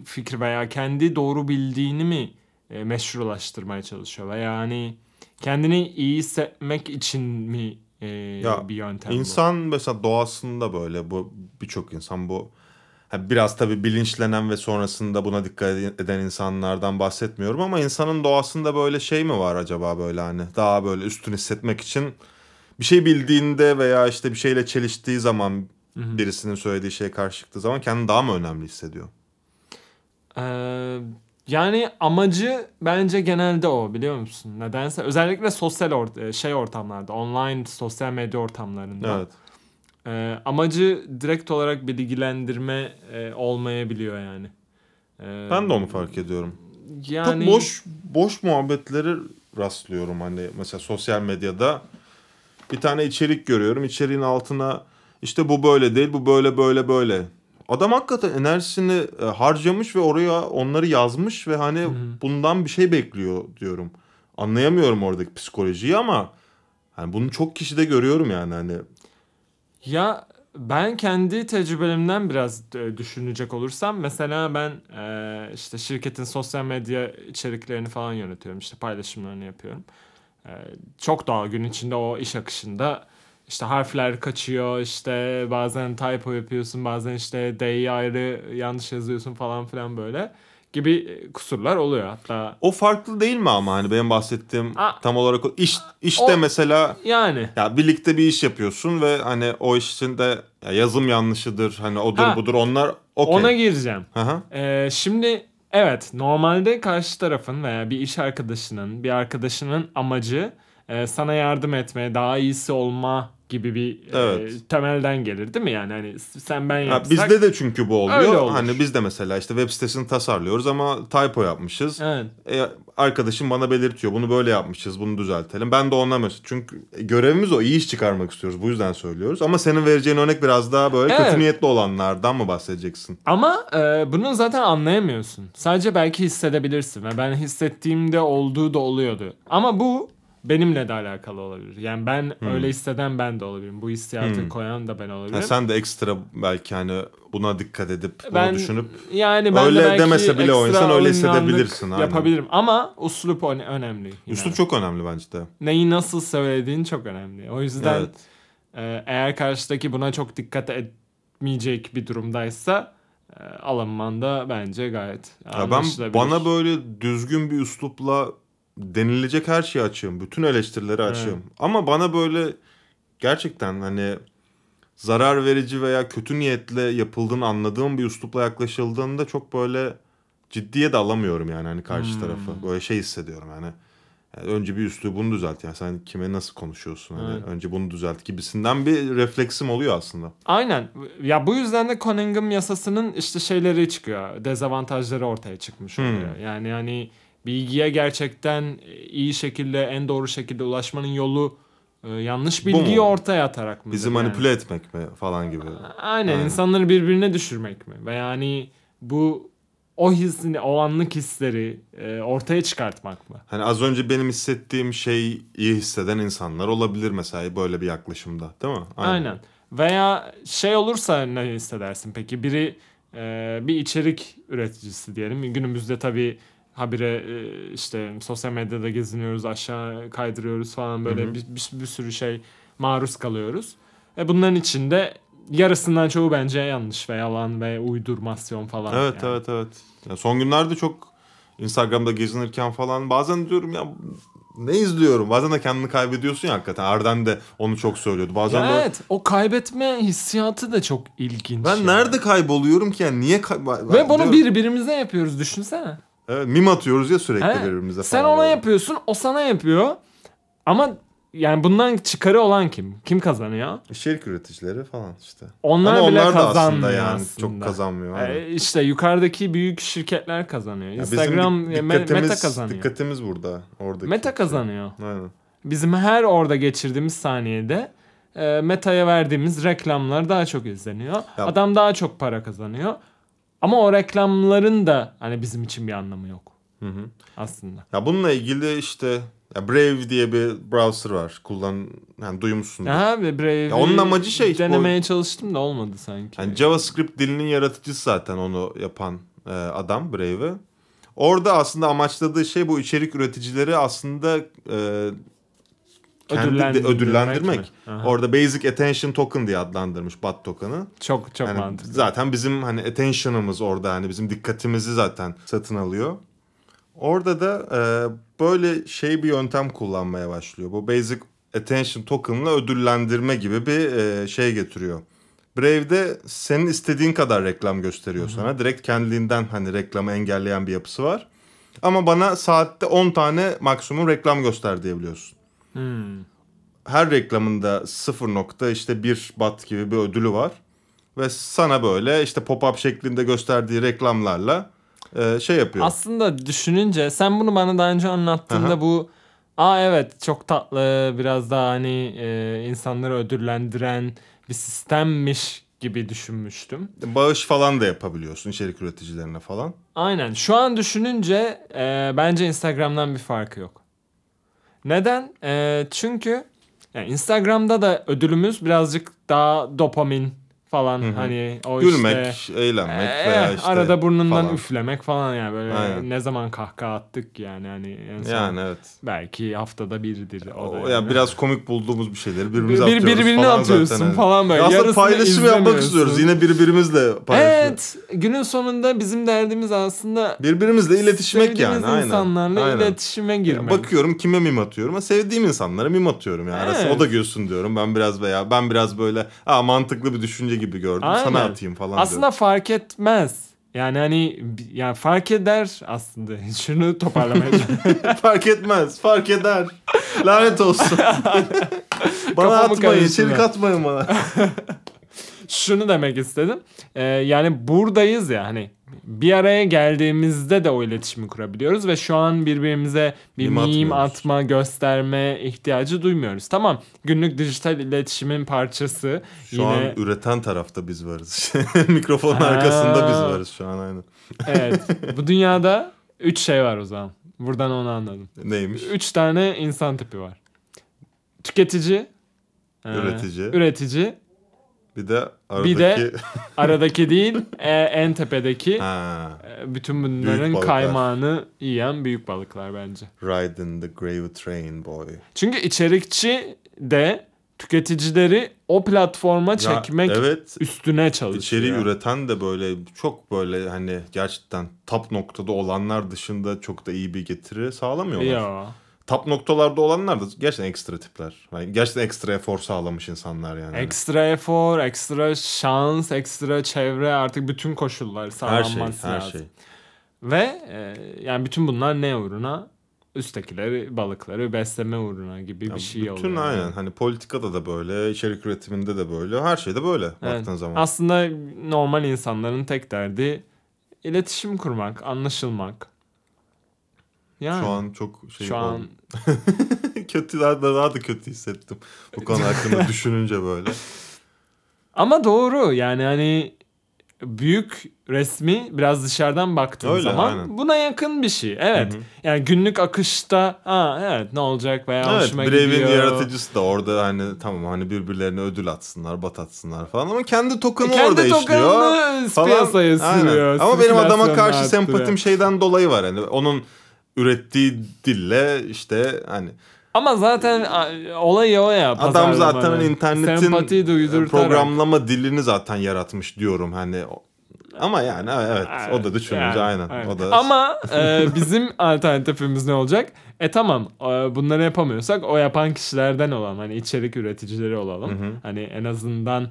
fikir veya kendi doğru bildiğini mi e, meşrulaştırmaya çalışıyor veya hani kendini iyi hissetmek için mi e, Ya, bir yöntem bu? İnsan mesela doğasında böyle bu birçok insan bu biraz tabii bilinçlenen ve sonrasında buna dikkat eden insanlardan bahsetmiyorum ama insanın doğasında böyle şey mi var acaba böyle hani daha böyle üstün hissetmek için bir şey bildiğinde veya işte bir şeyle çeliştiği zaman birisinin söylediği şeye karşı çıktığı zaman kendini daha mı önemli hissediyor? Ee, yani amacı bence genelde o biliyor musun? Nedense özellikle sosyal ort- e, şey ortamlarda, online sosyal medya ortamlarında. Evet. Ee, amacı direkt olarak bilgilendirme e, olmayabiliyor yani. Ee, Ben de onu fark ediyorum. yani Çok boş boş muhabbetleri rastlıyorum hani mesela sosyal medyada bir tane içerik görüyorum içeriğin altına işte bu böyle değil bu böyle böyle böyle adam hakikaten enerjisini e, harcamış ve oraya onları yazmış ve hani bundan bir şey bekliyor diyorum. Anlayamıyorum oradaki psikolojiyi ama hani bunu çok kişide görüyorum yani hani. Ya ben kendi tecrübelerimden biraz e, düşünecek olursam mesela ben e, işte şirketin sosyal medya içeriklerini falan yönetiyorum işte paylaşımlarını yapıyorum. Çok daha gün içinde o iş akışında işte harfler kaçıyor işte bazen typo yapıyorsun bazen işte D'yi ayrı yanlış yazıyorsun falan filan böyle gibi kusurlar oluyor hatta O farklı değil mi ama hani benim bahsettiğim Aa. tam olarak o iş işte O- mesela yani ya birlikte bir iş yapıyorsun ve hani o işin de ya yazım yanlışıdır hani odur Ha. budur onlar okey. ona gireceğim. Hı hı. Ee, şimdi evet normalde karşı tarafın veya bir iş arkadaşının bir arkadaşının amacı e, sana yardım etme daha iyisi olma gibi bir e, Evet. temelden gelir değil mi yani hani sen ben yapsak bizde de çünkü bu oluyor. Hani biz de mesela işte web sitesini tasarlıyoruz ama typo yapmışız. evet. E, arkadaşım bana belirtiyor. Bunu böyle yapmışız. Bunu düzeltelim. Ben de ona mesela. Çünkü görevimiz o. iyi iş çıkarmak istiyoruz. Bu yüzden söylüyoruz. Ama senin vereceğin örnek biraz daha böyle Evet. kötü niyetli olanlardan mı bahsedeceksin? Ama e, bunu zaten anlayamıyorsun. Sadece belki hissedebilirsin ve ben hissettiğimde olduğu da oluyordu. Ama bu benimle de alakalı olabilir. Yani ben Hmm. öyle hisseden ben de olabilirim. Bu hissiyatı Hmm. koyan da ben olabilirim. Ha, sen de ekstra belki hani buna dikkat edip bunu ben düşünüp yani ben Öyle de belki demese bile o insan öyle hissedebilirsin, aynen. Yapabilirim ama uslup öne- önemli. yine. üslup çok önemli bence de. Neyi nasıl söylediğin çok önemli. O yüzden Evet. e, eğer karşıdaki buna çok dikkat etmeyecek bir durumdaysa e, alınman da bence gayet Ya ben bana böyle düzgün bir üslupla denilecek her şeyi açığım. Bütün eleştirileri açığım. Ama bana böyle gerçekten hani zarar verici veya kötü niyetle yapıldığını anladığım bir üslupla yaklaşıldığında çok böyle ciddiye de alamıyorum yani hani karşı Hmm. tarafı. Böyle şey hissediyorum yani. Yani önce bir üslubunu düzelt yani sen kime nasıl konuşuyorsun hani Evet. önce bunu düzelt gibisinden bir refleksim oluyor aslında. Aynen. Ya bu yüzden de Cunningham yasasının işte şeyleri çıkıyor. Dezavantajları ortaya çıkmış Hmm. oluyor. Yani hani bilgiye gerçekten iyi şekilde en doğru şekilde ulaşmanın yolu e, yanlış bilgiyi ortaya atarak mı? Bizi manipüle etmek mi falan gibi. Aynen, Aynen. insanları birbirine düşürmek mi? Ve yani bu o hisini, o anlık hisleri e, ortaya çıkartmak mı? Hani az önce benim hissettiğim şeyi iyi hisseden insanlar olabilir mesela böyle bir yaklaşımda değil mi? Aynen. Veya şey olursa ne hissedersin peki? Biri e, bir içerik üreticisi diyelim. Günümüzde tabii habire e, işte sosyal medyada geziniyoruz, aşağı kaydırıyoruz falan böyle Hı hı. bir, bir, bir sürü şey maruz kalıyoruz. E bunların içinde yarısından çoğu bence yanlış ve yalan ve uydurmasyon falan. Evet yani. evet evet. Ya son günlerde çok Instagram'da gezinirken falan bazen diyorum ya ne izliyorum? Bazen de kendini kaybediyorsun ya hakikaten. Arden de onu çok söylüyordu. Bazen Ya böyle, evet o kaybetme hissiyatı da çok ilginç. ben ya. nerede kayboluyorum ki yani niye kay- Ve ben bunu diyorum- birbirimize yapıyoruz düşünsene. Evet, mim atıyoruz ya sürekli He? birbirimize Sen ona böyle. yapıyorsun, o sana yapıyor. Ama yani bundan çıkarı olan kim? Kim kazanıyor? İçerik üreticileri falan işte. Onlar Ama bile onlar da aslında yani aslında. çok kazanmıyor. Ee, işte yukarıdaki büyük şirketler kazanıyor. Ya bizim Instagram e, dikkatimiz, Meta kazanıyor. Dikkatimiz burada. Oradaki. Meta kazanıyor. Aynen. Bizim her orada geçirdiğimiz saniyede e, Meta'ya verdiğimiz reklamlar daha çok izleniyor. Ya- Adam daha çok para kazanıyor. Ama o reklamların da hani bizim için bir anlamı yok Hı hı. aslında. Ya bununla ilgili işte ya Brave diye bir browser var. Kullan yani duymuşsundur. Ha ve Brave'i Ya onun amacı şey, denemeye çalıştım da olmadı sanki. Yani JavaScript dilinin yaratıcısı zaten onu yapan e, adam Brave'i. Orada aslında amaçladığı şey bu içerik üreticileri aslında e, kendi Ödüllendirmek. Orada Basic Attention Token diye adlandırmış BAT token'ı. çok çok Yani mantıklı. zaten bizim hani attention'ımız orada hani bizim dikkatimizi zaten satın alıyor. Orada da e, böyle şey bir yöntem kullanmaya başlıyor. Bu basic attention token'la ödüllendirme gibi bir e, şey getiriyor. Brave'de senin istediğin kadar reklam gösteriyor sana. Direkt kendiliğinden hani reklamı engelleyen bir yapısı var. Ama bana saatte 10 tane maksimum reklam göster diyebiliyorsun. Hmm. Her reklamında 0 nokta işte 1 bat gibi bir ödülü var. Ve sana böyle işte pop-up şeklinde gösterdiği reklamlarla e, şey yapıyor. Aslında düşününce sen bunu bana daha önce anlattığında Aha. bu aa evet çok tatlı biraz daha hani e, insanları ödüllendiren bir sistemmiş gibi düşünmüştüm. Bağış falan da yapabiliyorsun içerik üreticilerine falan. Aynen. Şu an düşününce e, bence Instagram'dan bir farkı yok. Neden? E, çünkü yani Instagram'da da ödülümüz birazcık daha dopamin falan Hı hı. hani o Gülmek, işte eğlenmek ee, veya işte arada burnundan falan. üflemek falan yani böyle Aynen. ne zaman kahkaha attık yani hani en son Yani evet. belki haftada birdir o da. O, yani. ya biraz komik bulduğumuz bir şeyleri bir, birbirimize bir, atıyoruz birbirine falan atıyorsun zaten. falan böyle. Ya aslında paylaşım yapmak istiyoruz. Yine birbirimizle paylaşıyoruz. Evet. Günün sonunda bizim derdimiz aslında Birbirimizle iletişmek yani. Aynen. insanlarla Aynen. iletişime girmek. Bakıyorum kime mim atıyorum. Ha, sevdiğim insanlara mim atıyorum yani. Arası Evet. O da gülsün diyorum. Ben biraz veya ben biraz böyle Aa, mantıklı bir düşünce gibi gördüm. Aynen. Sana atayım falan Aslında fark etmez. Yani hani yani fark eder aslında. Şunu toparlamaya diyorum. fark etmez. Fark eder. Lanet olsun. bana Kafamı atmayın. içerik atmayın bana. Şunu demek istedim. Ee, yani buradayız ya hani bir araya geldiğimizde de o iletişimi kurabiliyoruz ve şu an birbirimize bir meme atma, gösterme ihtiyacı duymuyoruz. Tamam. Günlük dijital iletişimin parçası. Şu Yine an üreten tarafta biz varız. Mikrofonun Ha. arkasında biz varız şu an aynen. evet. Bu dünyada üç şey var o zaman. Buradan onu anladım. Neymiş? Üç tane insan tipi var. Tüketici, e, Üretici. Bir de aradaki... Bir de- aradaki değil, e, en tepedeki. ha, E, Bütün bunların kaymağını yiyen büyük balıklar bence. Riding the Gravy Train boy. Çünkü içerikçi de tüketicileri o platforma Ya, çekmek evet. üstüne çalışıyor. İçeriği üreten de böyle çok böyle hani gerçekten top noktada olanlar dışında çok da iyi bir getiri sağlamıyorlar. Yo. Top noktalarda olanlar da gerçekten ekstra tipler. Yani gerçekten ekstra efor sağlamış insanlar yani. Ekstra efor, ekstra şans, ekstra çevre artık bütün koşullar her sağlanması şey, her lazım. şey. Ve e, yani bütün bunlar ne uğruna? Üsttekileri, balıkları besleme uğruna gibi Ya bir şey bütün oluyor. aynen yani. hani politikada da böyle, içerik üretiminde de böyle, her şeyde böyle Evet. baktığın zaman. Aslında normal insanların tek derdi iletişim kurmak, anlaşılmak. Yani Şu an çok şey şu an kötü daha da daha da kötü hissettim bu konu hakkında düşününce böyle. ama doğru yani hani büyük resmi biraz dışarıdan baktığın Öyle, zaman aynen. buna yakın bir şey. Evet. Hı hı. Yani günlük akışta ha evet ne olacak veya Evet, hoşuma Brave'in gidiyor. yaratıcısı da orada hani tamam hani birbirlerine ödül atsınlar, bat atsınlar falan ama kendi token'ı E, Kendi orada işliyor. tokenını falan. piyasaya sürüyor. Ama benim adama karşı sempatim şeyden dolayı var hani onun ürettiği dille işte hani Ama zaten a- olayı o ya. adam zaten hani internetin programlama dilini zaten yaratmış diyorum hani ama yani evet o da düşününce Yani, aynen. O da Ama e, bizim alternatifimiz ne olacak? E tamam e, bunları yapamıyorsak o yapan kişilerden olalım. Hani içerik üreticileri olalım. Hı hı. Hani en azından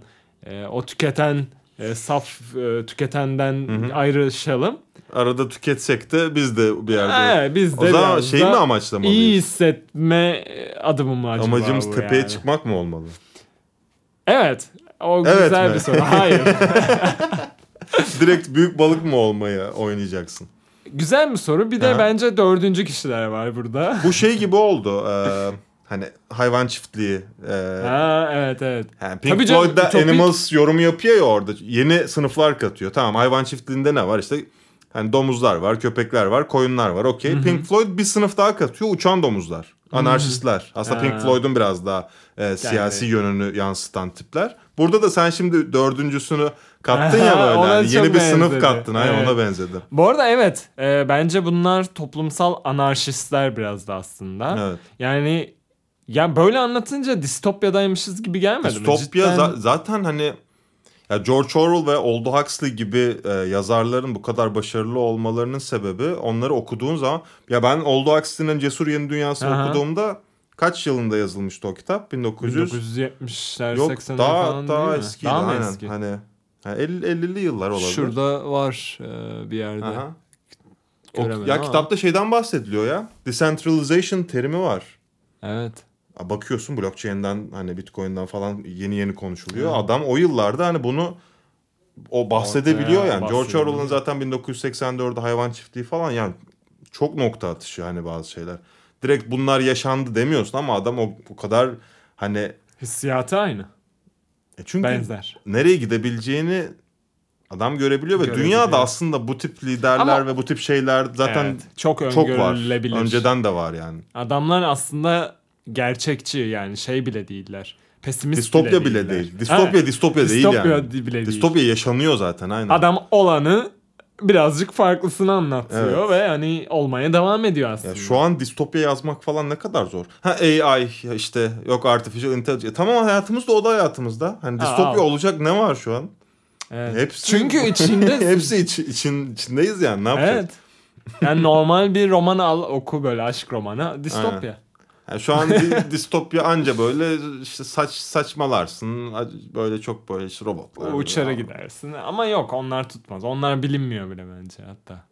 e, o tüketen e, saf e, tüketenden Hı hı. ayrışalım. arada tüketsek de biz de bir yerde E, biz de o zaman şeyi mi amaçlamalıyız? iyi hissetme adımı mı acaba Amacımız tepeye yani? çıkmak mı olmalı? Evet. O Evet güzel mi? bir soru. Hayır. Direkt büyük balık mı olmayı oynayacaksın? güzel bir soru. Bir de Aha. bence dördüncü kişiler var burada. Bu şey gibi oldu. e, hani hayvan çiftliği. e, ha evet evet. yani Pink Tabii canım, Floyd'da. Animals yorumu yapıyor ya orada. Yeni sınıflar katıyor. Tamam hayvan çiftliğinde ne var? İşte hani domuzlar var, köpekler var, koyunlar var. Okey. Pink Floyd bir sınıf daha katıyor. Uçan domuzlar. Anarşistler. Aslında Pink Ha. Floyd'un biraz daha e, siyasi yönünü yansıtan tipler. Burada da sen şimdi dördüncüsünü kattın ya böyle. Çok yeni bir sınıf benzedi. kattın. Aynen Evet. ona benzedi. Bu arada evet. e, bence bunlar toplumsal anarşistler biraz da aslında. Evet. Yani ya böyle anlatınca distopyadaymışız gibi gelmedi mi? Distopya Cidden- za- zaten hani ya George Orwell ve Aldous Huxley gibi e, yazarların bu kadar başarılı olmalarının sebebi onları okuduğun zaman ya ben Aldous Huxley'nin Cesur Yeni Dünyası'nı Aha. okuduğumda kaç yılında yazılmıştı o kitap? 1900 1970'ler Yok 80'ler daha falan daha değil mi? eskiydi Daha mı aynen. eski? Hani ha, 50 50'li yıllar olabilir. Şurada var e, bir yerde. Aha. O- ya ama. kitapta şeyden bahsediliyor ya. Decentralization terimi var. Evet. Bakıyorsun blockchain'den hani bitcoin'den falan yeni yeni konuşuluyor. Adam o yıllarda hani bunu o bahsedebiliyor Ortaya yani. George. Orwell'ın zaten 1984'de hayvan çiftliği falan yani çok nokta atışı hani bazı şeyler. Direkt bunlar yaşandı demiyorsun ama adam o, o kadar hani Hissiyatı aynı. e çünkü Benzer. nereye gidebileceğini adam görebiliyor ve Görebiliyor. dünyada aslında bu tip liderler Ama- ve bu tip şeyler zaten Evet, çok çok var. Önceden de var yani. Adamlar aslında gerçekçi yani şey bile değiller. pesimist Distopya bile değiller. değil. Distopya Ha, distopya değil distopya yani. bile değil. Distopya yaşanıyor zaten aynen. Adam olanı birazcık farklısını anlatıyor Evet. ve hani olmaya devam ediyor aslında. Ya şu an distopya yazmak falan ne kadar zor. Ha AI işte yok artificial intelligence. Tamam hayatımızda o da hayatımızda. Hani Ha, distopya al. olacak ne var şu an? Evet. Hepsi Çünkü içinde hepsi iç, için içindeyiz yani ne yapacağız? Evet. Yani normal bir roman al oku böyle aşk romanı distopya. Yani şu an di- distopya anca böyle işte saç saçmalarsın. Böyle çok böyle işte robotlar. Uçara böyle. gidersin ama yok onlar tutmaz. Onlar bilinmiyor bile bence hatta.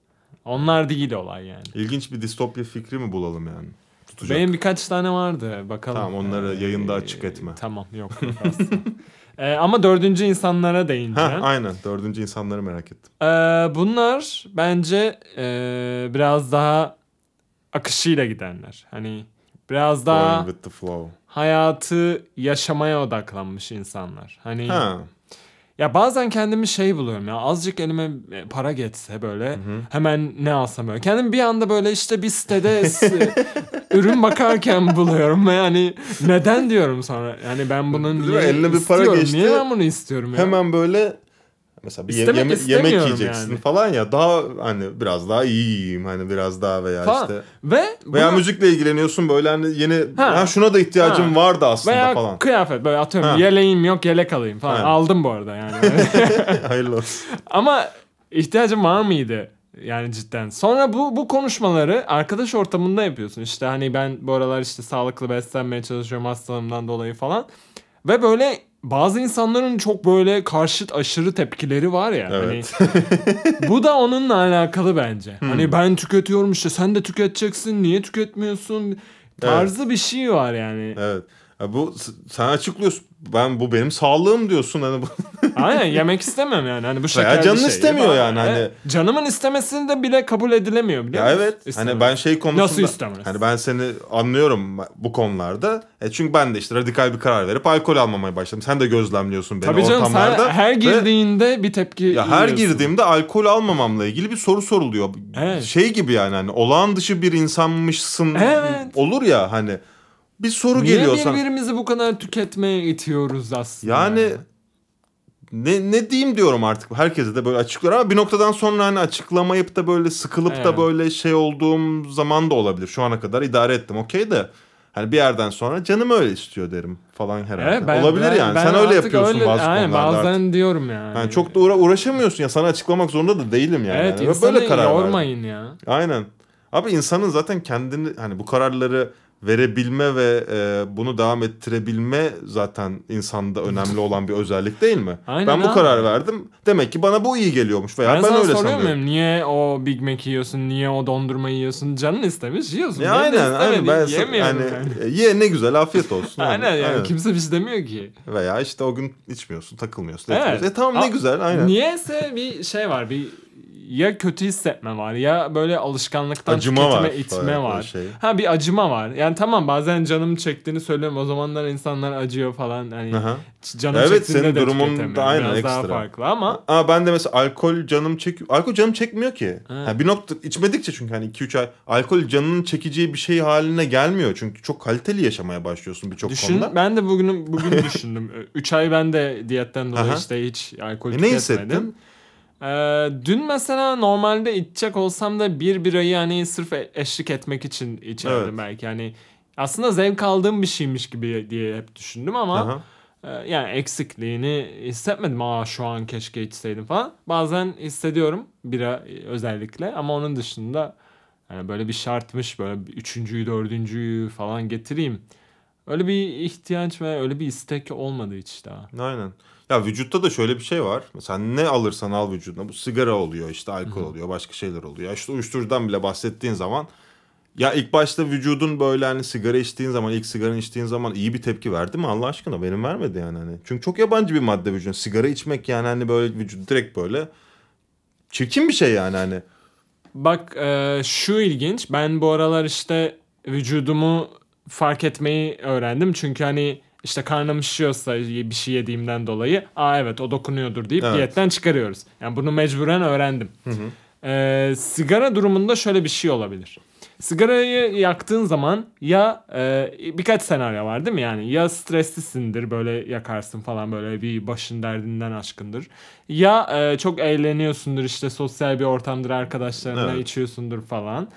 Onlar değil olay yani. İlginç bir distopya fikri mi bulalım yani? Tutacak. Benim birkaç tane vardı bakalım. Tamam, onları yayında açık etme. Tamam yok. Ee, ama dördüncü insanlara Ha değineceğim. aynen. Dördüncü insanları merak ettim. Ee, bunlar bence e, biraz daha akışıyla gidenler. Hani biraz daha Going with the flow. hayatı yaşamaya odaklanmış insanlar. Hani Ha. ya bazen kendimi şey buluyorum ya azıcık elime para geçse böyle hemen ne alsam böyle. Kendimi bir anda böyle işte bir sitede ürün bakarken buluyorum ve yani neden diyorum sonra. Yani ben bunun Değil niye Eline bir para geçti, Niye ben bunu istiyorum ya? Hemen böyle mesela bir İstemek yeme- yemek yiyeceksin yani. falan ya daha hani biraz daha iyi yiyeyim hani biraz daha veya Falan. işte Ve veya bunu- müzikle ilgileniyorsun böyle hani yeni Ha. ha, şuna da ihtiyacım Ha. vardı aslında veya falan. kıyafet böyle atıyorum Ha. yeleğim yok yelek alayım falan. Aynen. Aldım bu arada yani. Hayırlı olsun. Ama ihtiyacım var mıydı? Yani cidden. Sonra bu bu konuşmaları arkadaş ortamında yapıyorsun. İşte hani ben bu aralar işte sağlıklı beslenmeye çalışıyorum hastalığımdan dolayı falan. Ve böyle bazı insanların çok böyle karşıt aşırı tepkileri var ya. Evet. Hani bu da onunla alakalı bence. Hani ben tüketiyorum işte sen de tüketeceksin. Niye tüketmiyorsun? Tarzı bir şey var yani. Evet. Ya bu sen açıklıyorsun. Ben bu benim sağlığım diyorsun hani bu. Aynen yemek istemem yani. Hani bu şekerli canın şey. istemiyor yani, hani- Evet. Canımın istemesini de bile kabul edilemiyor biliyor ya musun? evet. İstemem. Hani ben şey konusunda Nasıl istemez? Hani ben seni anlıyorum bu konularda. E çünkü ben de işte radikal bir karar verip alkol almamaya başladım. Sen de gözlemliyorsun beni Tabii canım ortamlarda. her Ve- girdiğinde bir tepki Ya her yiyorsun. girdiğimde alkol almamamla ilgili bir soru soruluyor. Evet. Şey gibi yani hani olağan dışı bir insanmışsın Evet. olur ya hani bir soru Niye geliyor sana. birbirimizi bu kadar tüketmeye itiyoruz aslında? Yani ne ne diyeyim diyorum artık. Herkese de böyle açıklar ama bir noktadan sonra hani açıklamayıp da böyle sıkılıp da Evet. böyle şey olduğum zaman da olabilir. Şu ana kadar idare ettim okey de. Hani bir yerden sonra canım öyle istiyor derim falan herhalde. Evet, ben- olabilir ben- yani. ben Sen öyle yapıyorsun öyle- bazı aynen, konularda bazen artık. diyorum yani. Yani çok da uğra- uğraşamıyorsun ya. Sana açıklamak zorunda da değilim yani. Evet Yani böyle karar verdim. yormayın ya. Aynen. Abi insanın zaten kendini hani bu kararları verebilme ve e, bunu devam ettirebilme zaten insanda önemli olan bir özellik değil mi? Aynen ben bu abi. karar verdim. Demek ki bana bu iyi geliyormuş veya Ben, ben, öyle sanıyorum. muyum? Niye o Big Mac yiyorsun? Niye o dondurma yiyorsun? Canın istemiş yiyorsun. Ya de aynen aynen ben yani, yani. e, ye ne güzel afiyet olsun. Aynen yani Aynen. kimse bir şey demiyor ki. Veya işte o gün içmiyorsun, takılmıyorsun. Evet. E tamam ne A- güzel aynen. Niyeyse bir şey var. Bir ya kötü hissetme var ya böyle alışkanlıktan Acıma tüketime var itme var. şey. Ha bir acıma var. Yani tamam bazen canım çektiğini söylüyorum. O zamanlar insanlar acıyor falan. Hani Aha. canım Evet, çektiğinde senin de durumun da aynen, Biraz daha ekstra. farklı ama Ama ben de mesela alkol canım çek alkol canım çekmiyor ki. Ha, bir nokta içmedikçe çünkü hani 2 3 ay alkol canının çekeceği bir şey haline gelmiyor. Çünkü çok kaliteli yaşamaya başlıyorsun birçok düşün konuda. ben de bugün bugün düşündüm. 3 ay ben de diyetten dolayı Aha. işte hiç alkol E, ne tüketmedim. hissettin? Ee, dün mesela normalde içecek olsam da bir birayı hani sırf e- eşlik etmek için içerdim Evet. belki. Hani aslında zevk aldığım bir şeymiş gibi diye hep düşündüm ama Aha. e, yani eksikliğini hissetmedim. Aa şu an keşke içseydim falan. Bazen hissediyorum bira e, özellikle ama onun dışında yani böyle bir şartmış böyle bir üçüncüyü dördüncüyü falan getireyim. Öyle bir ihtiyaç ve öyle bir istek olmadı hiç daha. Aynen. Ya vücutta da şöyle bir şey var. Mesela ne alırsan al vücuduna. Bu sigara oluyor işte alkol oluyor başka şeyler oluyor. İşte uyuşturucudan bile bahsettiğin zaman ya ilk başta vücudun böyle hani sigara içtiğin zaman ilk sigara içtiğin zaman iyi bir tepki verdi mi Allah aşkına benim vermedi yani hani. Çünkü çok yabancı bir madde vücudun. Sigara içmek yani hani böyle vücut direkt böyle çirkin bir şey yani hani. Bak e, şu ilginç. Ben bu aralar işte vücudumu fark etmeyi öğrendim. Çünkü hani işte karnım şişiyorsa bir şey yediğimden dolayı aa evet o dokunuyordur deyip Evet. diyetten çıkarıyoruz. Yani bunu mecburen öğrendim. E, sigara durumunda şöyle bir şey olabilir. sigarayı yaktığın zaman ya e, birkaç senaryo var değil mi yani ya streslisindir böyle yakarsın falan böyle bir başın derdinden aşkındır ya e, çok eğleniyorsundur işte sosyal bir ortamdır arkadaşlarınla Evet. içiyorsundur falan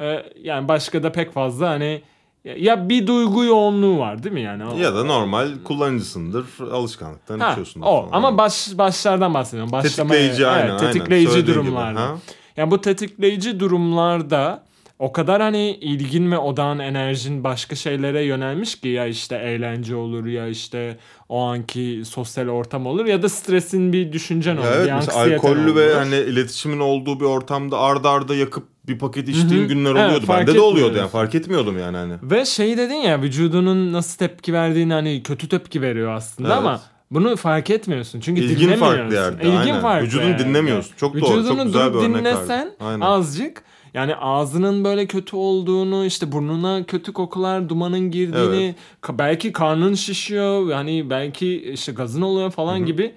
E, yani başka da pek fazla hani ya bir duygu yoğunluğu var değil mi yani O- Ya da normal kullanıcısındır, alışkanlıktan Ha, içiyorsundur o falan. ama baş başlardan bahsediyorum. Başlamaya, tetikleyici aynen, evet, aynen. tetikleyici gibi, durumlarda. ha? Yani bu tetikleyici durumlarda o kadar hani ilgin ve odağın enerjin başka şeylere yönelmiş ki ya işte eğlence olur ya işte o anki sosyal ortam olur ya da stresin bir düşüncen olur. Ya evet bir alkollü ve olur. hani iletişimin olduğu bir ortamda arda arda yakıp bir paket içtiğin Hı hı. günler Evet, oluyordu. fark Bende de oluyordu yani fark etmiyordum yani hani. Ve şey dedin ya vücudunun nasıl tepki verdiğini hani kötü tepki veriyor aslında Evet. ama bunu fark etmiyorsun. Çünkü İlgin dinlemiyorsun. farklı yerde. İlgin aynen. farklı Vücudun yerde. dinlemiyorsun. Çok doğru. Çok Vücudunu güzel bir örnek dinlesen. Aynen. azıcık yani ağzının böyle kötü olduğunu işte burnuna kötü kokular dumanın girdiğini ka- belki karnın şişiyor yani belki işte gazın oluyor falan gibi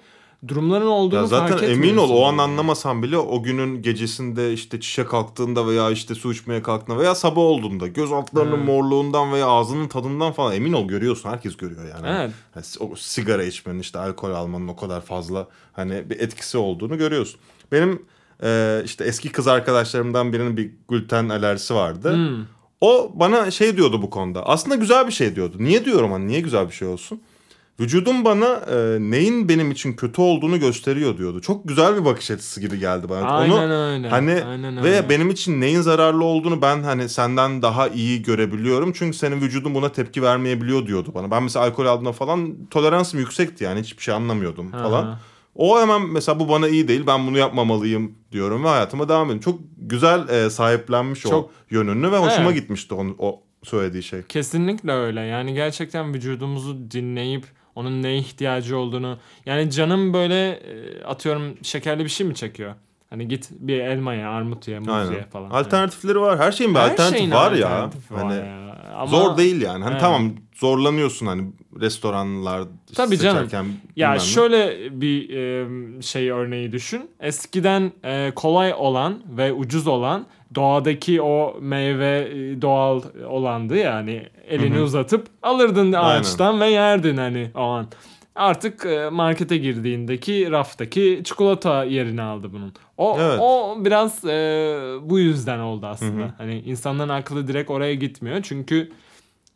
durumların olduğunu Ya zaten fark emin ol o an anlamasan bile o günün gecesinde işte çişe kalktığında veya işte su içmeye kalktığında veya sabah olduğunda göz altlarının Hmm. morluğundan veya ağzının tadından falan emin ol görüyorsun. Herkes görüyor yani. Evet. Yani o sigara içmenin işte alkol almanın o kadar fazla hani bir etkisi olduğunu görüyorsun. Benim e, işte eski kız arkadaşlarımdan birinin bir gluten alerjisi vardı. Hmm. O bana şey diyordu bu konuda. Aslında güzel bir şey diyordu. Niye diyorum hani niye güzel bir şey olsun? Vücudum bana e, neyin benim için kötü olduğunu gösteriyor diyordu. Çok güzel bir bakış açısı gibi geldi bana. Aynen Onu öyle. hani Aynen ve öyle. benim için neyin zararlı olduğunu ben hani senden daha iyi görebiliyorum. Çünkü senin vücudun buna tepki vermeyebiliyor diyordu bana. Ben mesela alkol aldığımda falan toleransım yüksekti yani hiçbir şey anlamıyordum falan. Aha. O hemen mesela bu bana iyi değil ben bunu yapmamalıyım diyorum ve hayatıma devam ediyorum. Çok güzel e, sahiplenmiş o Çok- yönünü ve hoşuma Evet. gitmişti onun, o söylediği şey. Kesinlikle öyle. Yani gerçekten vücudumuzu dinleyip onun neye ihtiyacı olduğunu yani canım böyle e, atıyorum şekerli bir şey mi çekiyor? Hani git bir elmaya, armut ye, muz ye Aynen. falan. Alternatifleri var. Her şeyin bir Her alternatif şeyin var ya. var Hani ya. Ama- zor değil yani. Hani Evet. tamam zorlanıyorsun hani restoranlar Tabii canım. seçerken Ya bilmem ne. şöyle bir e, şey örneği düşün. Eskiden e, kolay olan ve ucuz olan doğadaki o meyve e, doğal olandı yani elini Hı hı. uzatıp alırdın Aynen. ağaçtan ve yerdin hani o an. Artık e, markete girdiğindeki raftaki çikolata yerini aldı bunun. O Evet. o biraz e, bu yüzden oldu aslında. Hı hı. Hani insanların aklı direkt oraya gitmiyor. Çünkü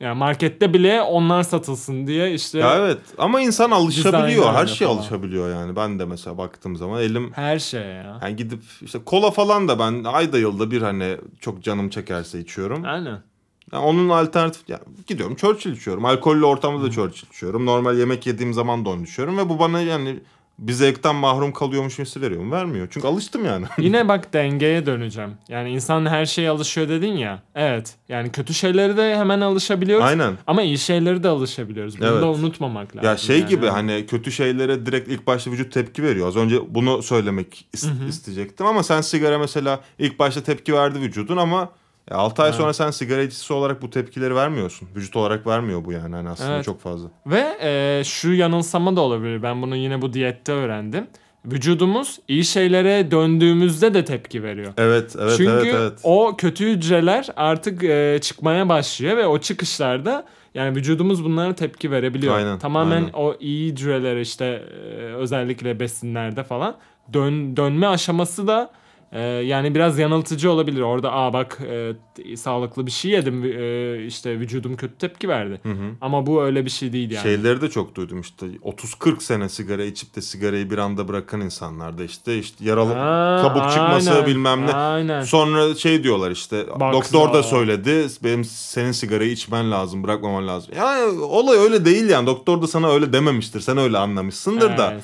yani markette bile onlar satılsın diye işte Ya evet ama insan alışabiliyor. Her şey falan. alışabiliyor yani. Ben de mesela baktığım zaman elim her şey ya. yani gidip işte kola falan da ben ayda yılda bir hani çok canım çekerse içiyorum. Aynen. Yani onun alternatif ya gidiyorum Churchill içiyorum. Alkollü ortamda da Churchill içiyorum. Normal yemek yediğim zaman da onu içiyorum ve bu bana yani bir zevkten mahrum kalıyormuş hissi veriyor mu? Vermiyor. Çünkü alıştım yani. Yine bak dengeye döneceğim. Yani insan her şeye alışıyor dedin ya. Evet. Yani kötü şeyleri de hemen alışabiliyoruz. Aynen. Ama iyi şeyleri de alışabiliyoruz. Bunu Evet. da unutmamak lazım. Ya şey yani. gibi hani kötü şeylere direkt ilk başta vücut tepki veriyor. Az önce bunu söylemek is- isteyecektim ama sen sigara mesela ilk başta tepki verdi vücudun ama 6 ay Evet. sonra sen sigara içicisi olarak bu tepkileri vermiyorsun. Vücut olarak vermiyor bu yani hani aslında Evet. çok fazla. Ve e, şu yanılsama da olabilir. Ben bunu yine bu diyette öğrendim. Vücudumuz iyi şeylere döndüğümüzde de tepki veriyor. Evet, evet, Çünkü evet, evet. o kötü hücreler artık e, çıkmaya başlıyor ve o çıkışlarda yani vücudumuz bunlara tepki verebiliyor. Aynen, Tamamen aynen. o iyi hücreler işte e, özellikle besinlerde falan dön, dönme aşaması da e, yani biraz yanıltıcı olabilir. Orada aa bak e, sağlıklı bir şey yedim e, işte vücudum kötü tepki verdi. Hı hı. Ama bu öyle bir şey değil yani. Şeyleri de çok duydum işte 30-40 sene sigara içip de sigarayı bir anda bırakan insanlarda işte işte yaralı Ha, kabuk çıkması aynen, bilmem ne. Aynen. Sonra şey diyorlar işte Bak doktor da söyledi benim senin sigarayı içmen lazım bırakmaman lazım. Yani olay öyle değil yani doktor da sana öyle dememiştir sen öyle anlamışsındır da.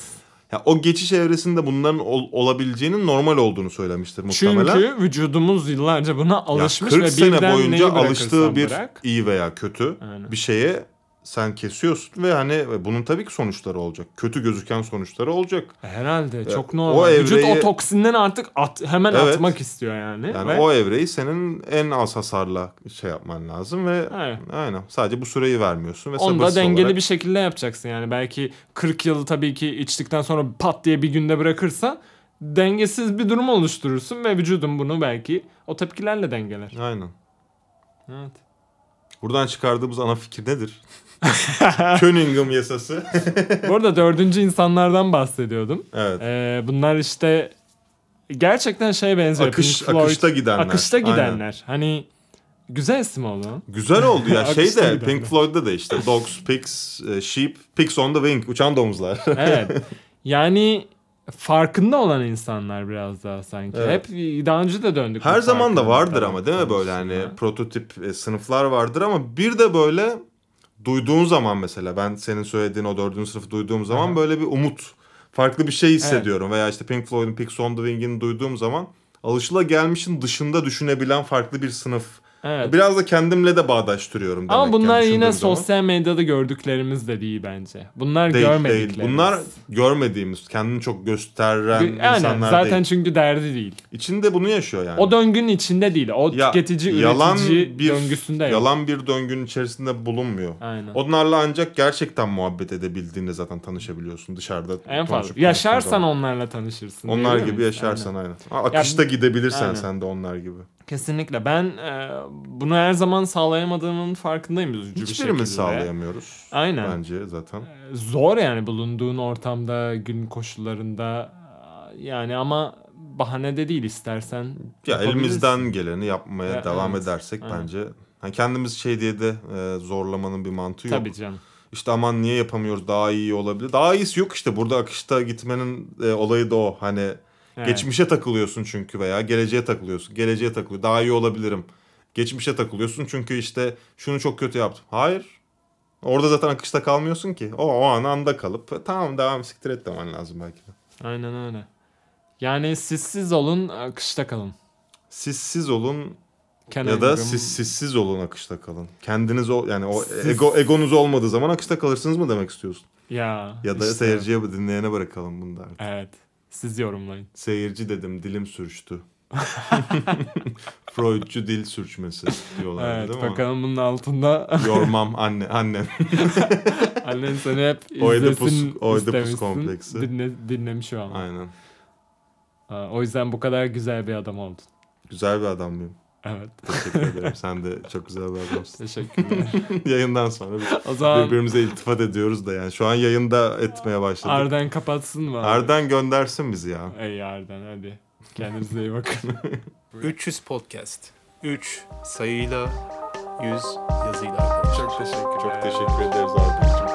Evet. Ya o geçiş evresinde bunların ol- olabileceğinin normal olduğunu söylemiştir muhtemelen. Çünkü vücudumuz yıllarca buna Ya alışmış 40 ve sene boyunca alıştığı bir bırak. iyi veya kötü Aynen. bir şeye sen kesiyorsun ve hani bunun tabii ki sonuçları olacak. Kötü gözüken sonuçları olacak. Herhalde çok o normal. Vücut evreyi- o toksinden artık at, hemen Evet. atmak istiyor yani. Yani Ve- o evreyi senin en az hasarla şey yapman lazım ve Evet. aynen sadece bu süreyi vermiyorsun ve Onu da dengeli olarak bir şekilde yapacaksın yani. Belki 40 yılı tabii ki içtikten sonra pat diye bir günde bırakırsan dengesiz bir durum oluşturursun ve vücudun bunu belki o tepkilerle dengeler. Aynen. Evet. Buradan çıkardığımız ana fikir nedir? Cunningham yasası. Bu arada dördüncü insanlardan bahsediyordum. evet. Ee, bunlar işte gerçekten şeye benziyor. Akış, Floyd, akışta gidenler. Akışta Aynen. gidenler. Hani güzel isim oldu. Güzel oldu ya. şey de gidenler. Pink Floyd'da da işte Dogs, Pigs, e, Sheep, Pigs on the Wing. Uçan domuzlar. Evet. yani farkında olan insanlar biraz daha sanki. Evet. Hep daha önce de döndük. Her zaman da vardır ama değil mi böyle hani prototip e, sınıflar vardır ama bir de böyle duyduğun zaman mesela ben senin söylediğin o dördüncü sınıfı duyduğum zaman Aha. böyle bir umut farklı bir şey hissediyorum veya işte Pink Floyd'un Pigs on the Wing'ini duyduğum zaman alışılagelmişin dışında düşünebilen farklı bir sınıf. Evet. Biraz da kendimle de bağdaştırıyorum demek Ama bunlar yani yine zaman. sosyal medyada gördüklerimiz de değil bence. Bunlar değil, görmediklerimiz. değil. Bunlar görmediğimiz, kendini çok gösteren Aynen, insanlar zaten değil. çünkü derdi değil. İçinde bunu yaşıyor yani. O döngünün içinde değil. O Ya, tüketici yalan üretici bir döngüsünde yok. yalan bir döngünün içerisinde bulunmuyor. Aynen. Onlarla ancak gerçekten muhabbet edebildiğinde zaten tanışabiliyorsun dışarıda. en fazla. Yaşarsan onlarla tanışırsın. onlar gibi yaşarsan Aynen. aynen. Akışta gidebilirsen aynen. sen de onlar gibi. Kesinlikle. Ben e, bunu her zaman sağlayamadığımın farkındayım üzücü bir şekilde. Hiçbirimiz sağlayamıyoruz. Aynen. Bence zaten. E, Zor yani bulunduğun ortamda, gün koşullarında e, yani ama bahane de değil istersen. Ya elimizden geleni yapmaya Ya, devam evet. edersek Aynen. bence hani kendimiz şey diye de e, zorlamanın bir mantığı yok. Tabii canım. İşte aman niye yapamıyoruz daha iyi olabilir. Daha iyisi yok işte burada akışta gitmenin e, olayı da o. Hani Evet. Geçmişe takılıyorsun çünkü veya geleceğe takılıyorsun. Geleceğe takılıyor. Daha iyi olabilirim. Geçmişe takılıyorsun çünkü işte şunu çok kötü yaptım. Hayır. Orada zaten akışta kalmıyorsun ki. O, o an anda kalıp "E, tamam devam siktir et demen lazım belki de. Aynen öyle. Yani sizsiz olun, akışta kalın. Sissiz olun Kenan ya da siz sessiz olun akışta kalın. Kendiniz ol yani o Siz- ego egonuz olmadığı zaman akışta kalırsınız mı demek istiyorsun? Ya, Ya da işte. seyirciye dinleyene bırakalım bunu da artık. Evet. Siz yorumlayın. Seyirci dedim dilim sürçtü. Freudcu dil sürçmesi diyorlar Evet, değil mi? bakalım bunun altında Yormam anne annem. annen seni hep Oedipus- izlesin Oedipus istemişsin. kompleksi. Dinle, dinlemiş o ama. Aynen. O yüzden bu kadar güzel bir adam oldun. Güzel bir adam mıyım? Evet. Teşekkür ederim. Sen de çok güzel bir adamsın. Teşekkürler. Yayından sonra biz o zaman birbirimize iltifat ediyoruz da yani. Şu an yayında etmeye başladık. Arden kapatsın mı? abi? Arden göndersin bizi ya. Ey Arden hadi. Kendinize iyi bakın. 300 Podcast. 3 sayıyla 100 yazıyla arkadaşlar. Çok teşekkürler. Çok teşekkür ederiz Arden.